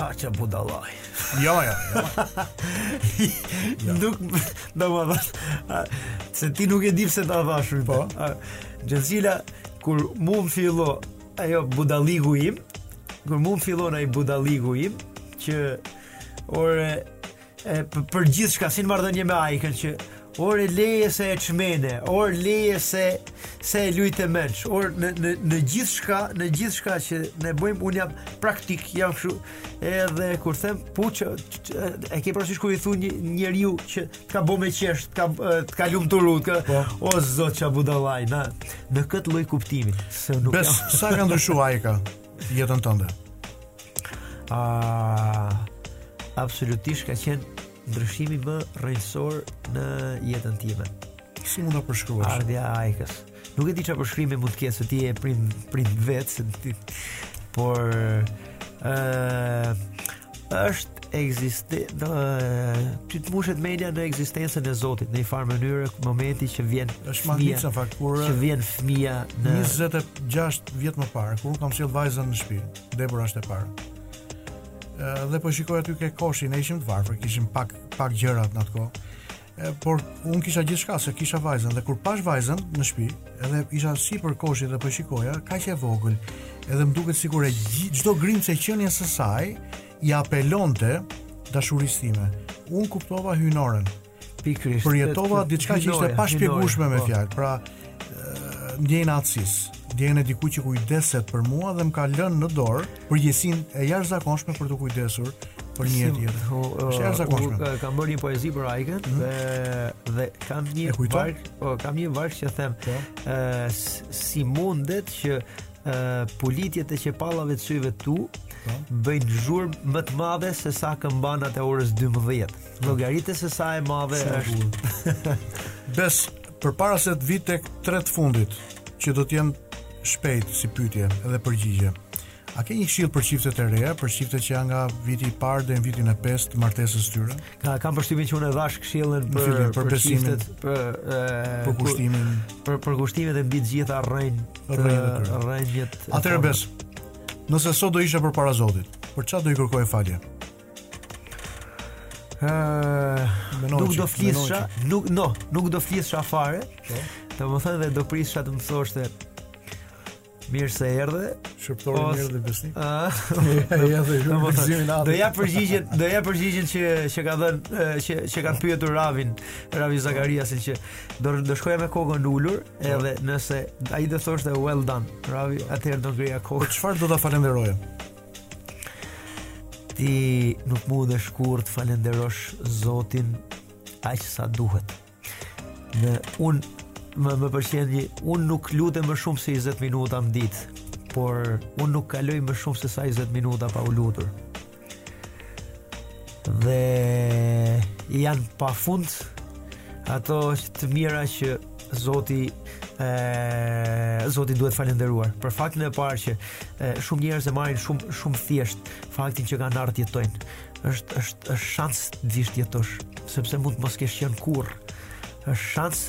Ah, ça budallai. Jo, jo, jo. jo. Nuk, domethënë, se ti nuk e di pse ta dhashur, po. Xhensila, kur mu më fillo, ai budalliku im, kur mu më fillo ai budalliku im, që, ore, e, për gjithçka, si në marrëdhënie me Ajkën që ore leje se e çmene, ore leje se se e lujte mendsh. Ore në në në gjithçka, në gjithçka që ne bëjmë un jam praktik, jam kështu. Edhe kur them puçë, e ke parasysh kur i thu një njeriu që të ka bë me qesh, ka të ka lumturu, ka po. o zot ça budallai, na në kët lloj kuptimi. Se nuk Bes, sa ka ndryshuar Ajka? jetën tënde? A absolutisht ka qenë ndryshimi më rrënjësor në jetën time. Si mund ta përshkruash? Ardhja e Ajkës. Nuk e di çfarë përshkrimi mund të ketë se ti je prind prind vetë, por ë është ekzistenca, ty të mbushet mendja në ekzistencën e Zotit në një farë mënyrë në momentin që vjen është magjica në fakt kur që vjen fëmija. 26 vjet më parë kur kam sjell vajzën në shtëpi Debora është e parë dhe po shikoj aty ke koshi, ne ishim të varfër kishim pak pak gjëra në atë kohë E, por unë kisha gjithçka se kisha vajzën dhe kur pashë vajzën në shtëpi, edhe isha sipër koshit dhe po shikoja, kaq e vogël. Edhe më duket sikur çdo grimcë e qenies së saj i apelonte dashurisë time. Unë kuptova hyjnoren. Pikërisht. Përjetova diçka që ishte e pashpjegueshme me fjalë. Pra, ndjenjën e atësisë, ndjenjën e dikujt që kujdeset për mua dhe më ka lënë në dorë përgjegjësinë e jashtëzakonshme për t'u kujdesur për një jetë tjetër. Është e jashtëzakonshme. Kam bërë një poezi për Ajkën mm. dhe, dhe kam një varg, po, kam një varg që them, po. si mundet që pulitjet e qepallave të syve të tu po. bëjnë zhurmë më të madhe sesa këmbanat e orës 12. Llogarit se sa e madhe është. Bes Përpara se të vij tek tre të fundit, që do të jenë shpejt si pyetje dhe përgjigje. A ke një këshillë për çiftet e reja, për çiftet që janë nga viti i parë deri në vitin e pestë të martesës tyre? Ka kam përshtypjen që unë e dhashë këshillën në fillim, për, për çiftet, për përkushtimin, për përkushtimet e mbi të gjitha rrënjë, rrënjët. Atëherë Bes. Nëse sot do ishe përpara Zotit, për çfarë do i kërkoje falje? Uh, nuk do flisha, nuk no, nuk do flisha fare. Po. Domethënë dhe do prisja të më thoshte Mirë se erdhe. Shërbëtor i mirë dhe besnik. Ah. Ja dhe ju vizimin atë. Do jap përgjigjen, do jap përgjigjen që që ka dhënë që që kanë pyetur Ravin, Ravi Zakariasin që do do shkoja me kokën ulur, edhe nëse ai do thoshte well done. Ravi atëherë do ngrija kokën. Për çfarë do ta falenderoje? Ti nuk mundesh kurrë ta falenderosh Zotin aq sa duhet. Në unë më më pëlqen një unë nuk lutem më shumë se 20 minuta në ditë, por unë nuk kaloj më shumë sesa 20 minuta pa u lutur. Dhe janë pafund ato të mira që Zoti e Zoti duhet falënderuar për faktin e parë që e, shumë njerëz e marrin shumë shumë thjesht faktin që kanë ardhur jetojnë. Është është është shans të vish të jetosh, sepse mund të mos kesh qenë kurrë. Është shans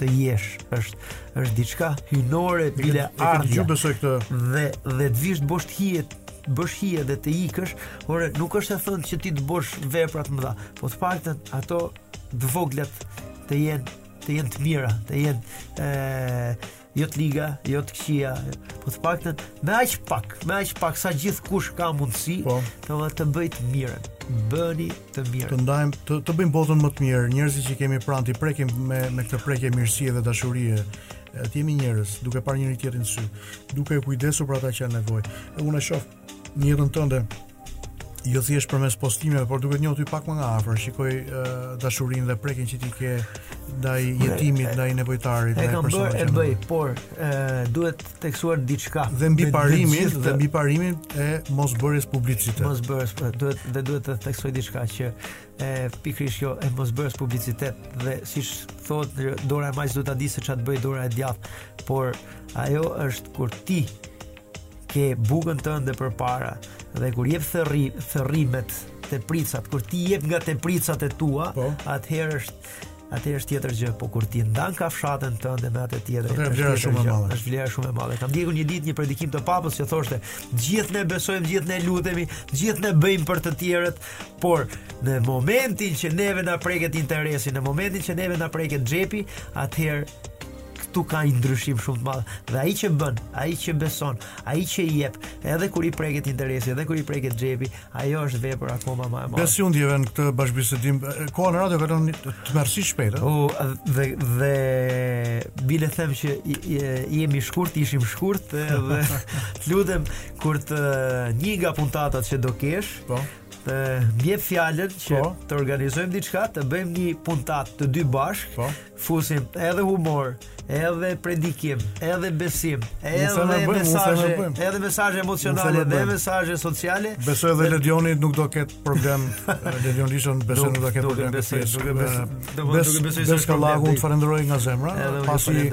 të jesh, është është diçka hyjnore bile ardhja. Unë besoj këtë. Dhe dhe të vish të bosh hije bësh hije dhe të ikësh, por nuk është e thënë që ti të bësh vepra të mëdha, po të paktën ato të voglat të jenë të jenë të mira, të jenë jo të liga, jo të këqija, po të paktën me aq pak, me aq pak sa gjithkush ka mundësi, po. të më të bëjë të mirën, bëni të mirë. Të ndajmë, të, të bëjmë botën më të mirë, njerëzit që kemi pranë, t'i prekim me, me këtë prekje mirësie dhe dashurie, të jemi njerëz, duke parë njëri-tjetrin në sy, duke u kujdesur për ata që kanë nevojë. Unë e shoh Në jetën tënde, jo thjesht përmes postimeve, por duke të njohur ty pak më nga afër, shikoj uh, dashurinë dhe prekjen që ti ke ndaj jetimit, ndaj nevojtarit, ndaj personave. E kam bërë, e bëj, por e, duhet theksuar diçka. Dhe mbi parimin, dhe mbi parimin e mosbërjes publicitet. Mosbërjes, po, duhet dhe duhet të theksoj diçka që e pikërisht kjo e mosbërjes publicitet dhe siç thotë dora e majtë s'do ta dijë se ça të bëjë dora e djathtë, por ajo është kur ti ke bukën tënde përpara dhe kur jep thërri, thërrimet, tepricat, kur ti jep nga tepricat e tua, po? atëherë është atëherë është tjetër gjë, po kur ti ndan kafshatën tënde me atë tjetrin, është vlera shumë e madhe. Është vlera shumë e madhe. Kam ndjekur një ditë një predikim të Papës që thoshte, gjithë ne besojmë, gjithë ne lutemi, gjithë ne bëjmë për të tjerët, por në momentin që neve na preket interesi, në momentin që neve na preket xhepi, atëherë këtu ka një ndryshim shumë të madh. Dhe ai që bën, ai që beson, ai që jep, edhe kur i preket interesi, edhe kur i preket xhepi, ajo është vepër akoma më e madhe. Besi unë në këtë bashkëbisedim. Koha në radio kalon tmerrësisht shpejt, ëh. O dhe dhe bile them që jemi shkurt, ishim shkurt dhe të lutem kurdo një nga puntatat që do kesh, po të jap fjalën që po. të organizojmë diçka, të bëjmë një puntat të dy bashkë, po. Fusim edhe humor, edhe predikim, edhe besim, edhe mesazhe, edhe mesazhe emocionale, edhe mesazhe sociale. Besoj edhe Ledioni nuk do ketë problem. Ledion Lisha nuk besoj nuk do ketë problem. Besoj, nuk e besoj. Do të thotë besoj se ka. Lagu, të falenderoj nga zemra, pasi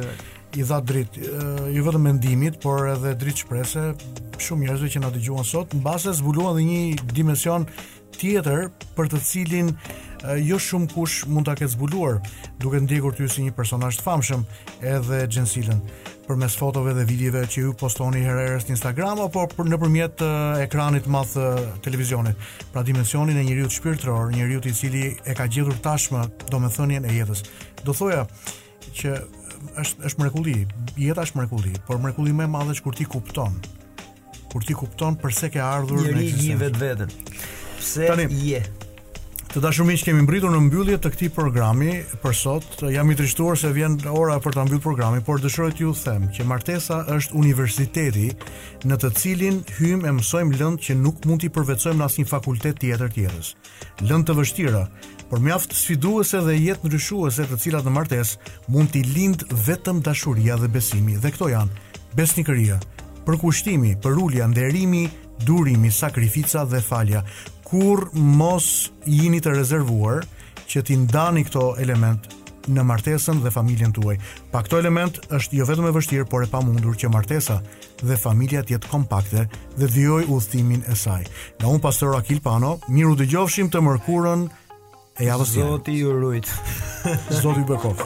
i dha dritë, jo vetëm mendimit, por edhe dritë shprese, shumë njerëzve që na dëgjuan sot, mbase zbuluan dhe një dimension tjetër për të cilin jo shumë kush mund ta ketë zbuluar, duke të ndjekur ty si një personazh të famshëm edhe Xhensilën përmes fotove dhe videove që ju postoni herë-herës në Instagram apo për nëpërmjet ekranit të madh të televizionit. Pra dimensionin e njeriut shpirtëror, njeriut i cili e ka gjetur tashmë domethënien e jetës. Do thoja, Që është është mrekulli, jeta është mrekulli, por mrekulli më e madhe është kur ti kupton. Kur ti kupton pse ke ardhur në ekzistencë. Njeh veten. Pse je? Tani, Të dashur miq, kemi mbritur në mbyllje të këtij programi për sot. Jam i trishtuar se vjen ora për ta mbyll programin, por dëshiroj t'ju them që martesa është universiteti në të cilin hyjmë e mësojmë lëndë që nuk mund t'i përvetësojmë në asnjë fakultet tjetër të jetës. lëndë të vështira, por mjaft sfiduese dhe jetëndryshuese të cilat në martesë mund t'i lindë vetëm dashuria dhe besimi dhe këto janë besnikëria, përkushtimi, përulja, nderimi, durimi, sakrifica dhe falja. Kurrë mos jini të rezervuar që t'i ndani këto element në martesën dhe familjen tuaj. Pa këto element është jo vetëm e vështirë, por e pamundur që martesa dhe familja të jetë kompakte dhe vijojë udhëtimin e saj. Nga unë pastor Akil Pano, mirudëgjofshim të mërkurën e javës tjetër. Zoti ju ruajtë. Zoti ju bekoftë.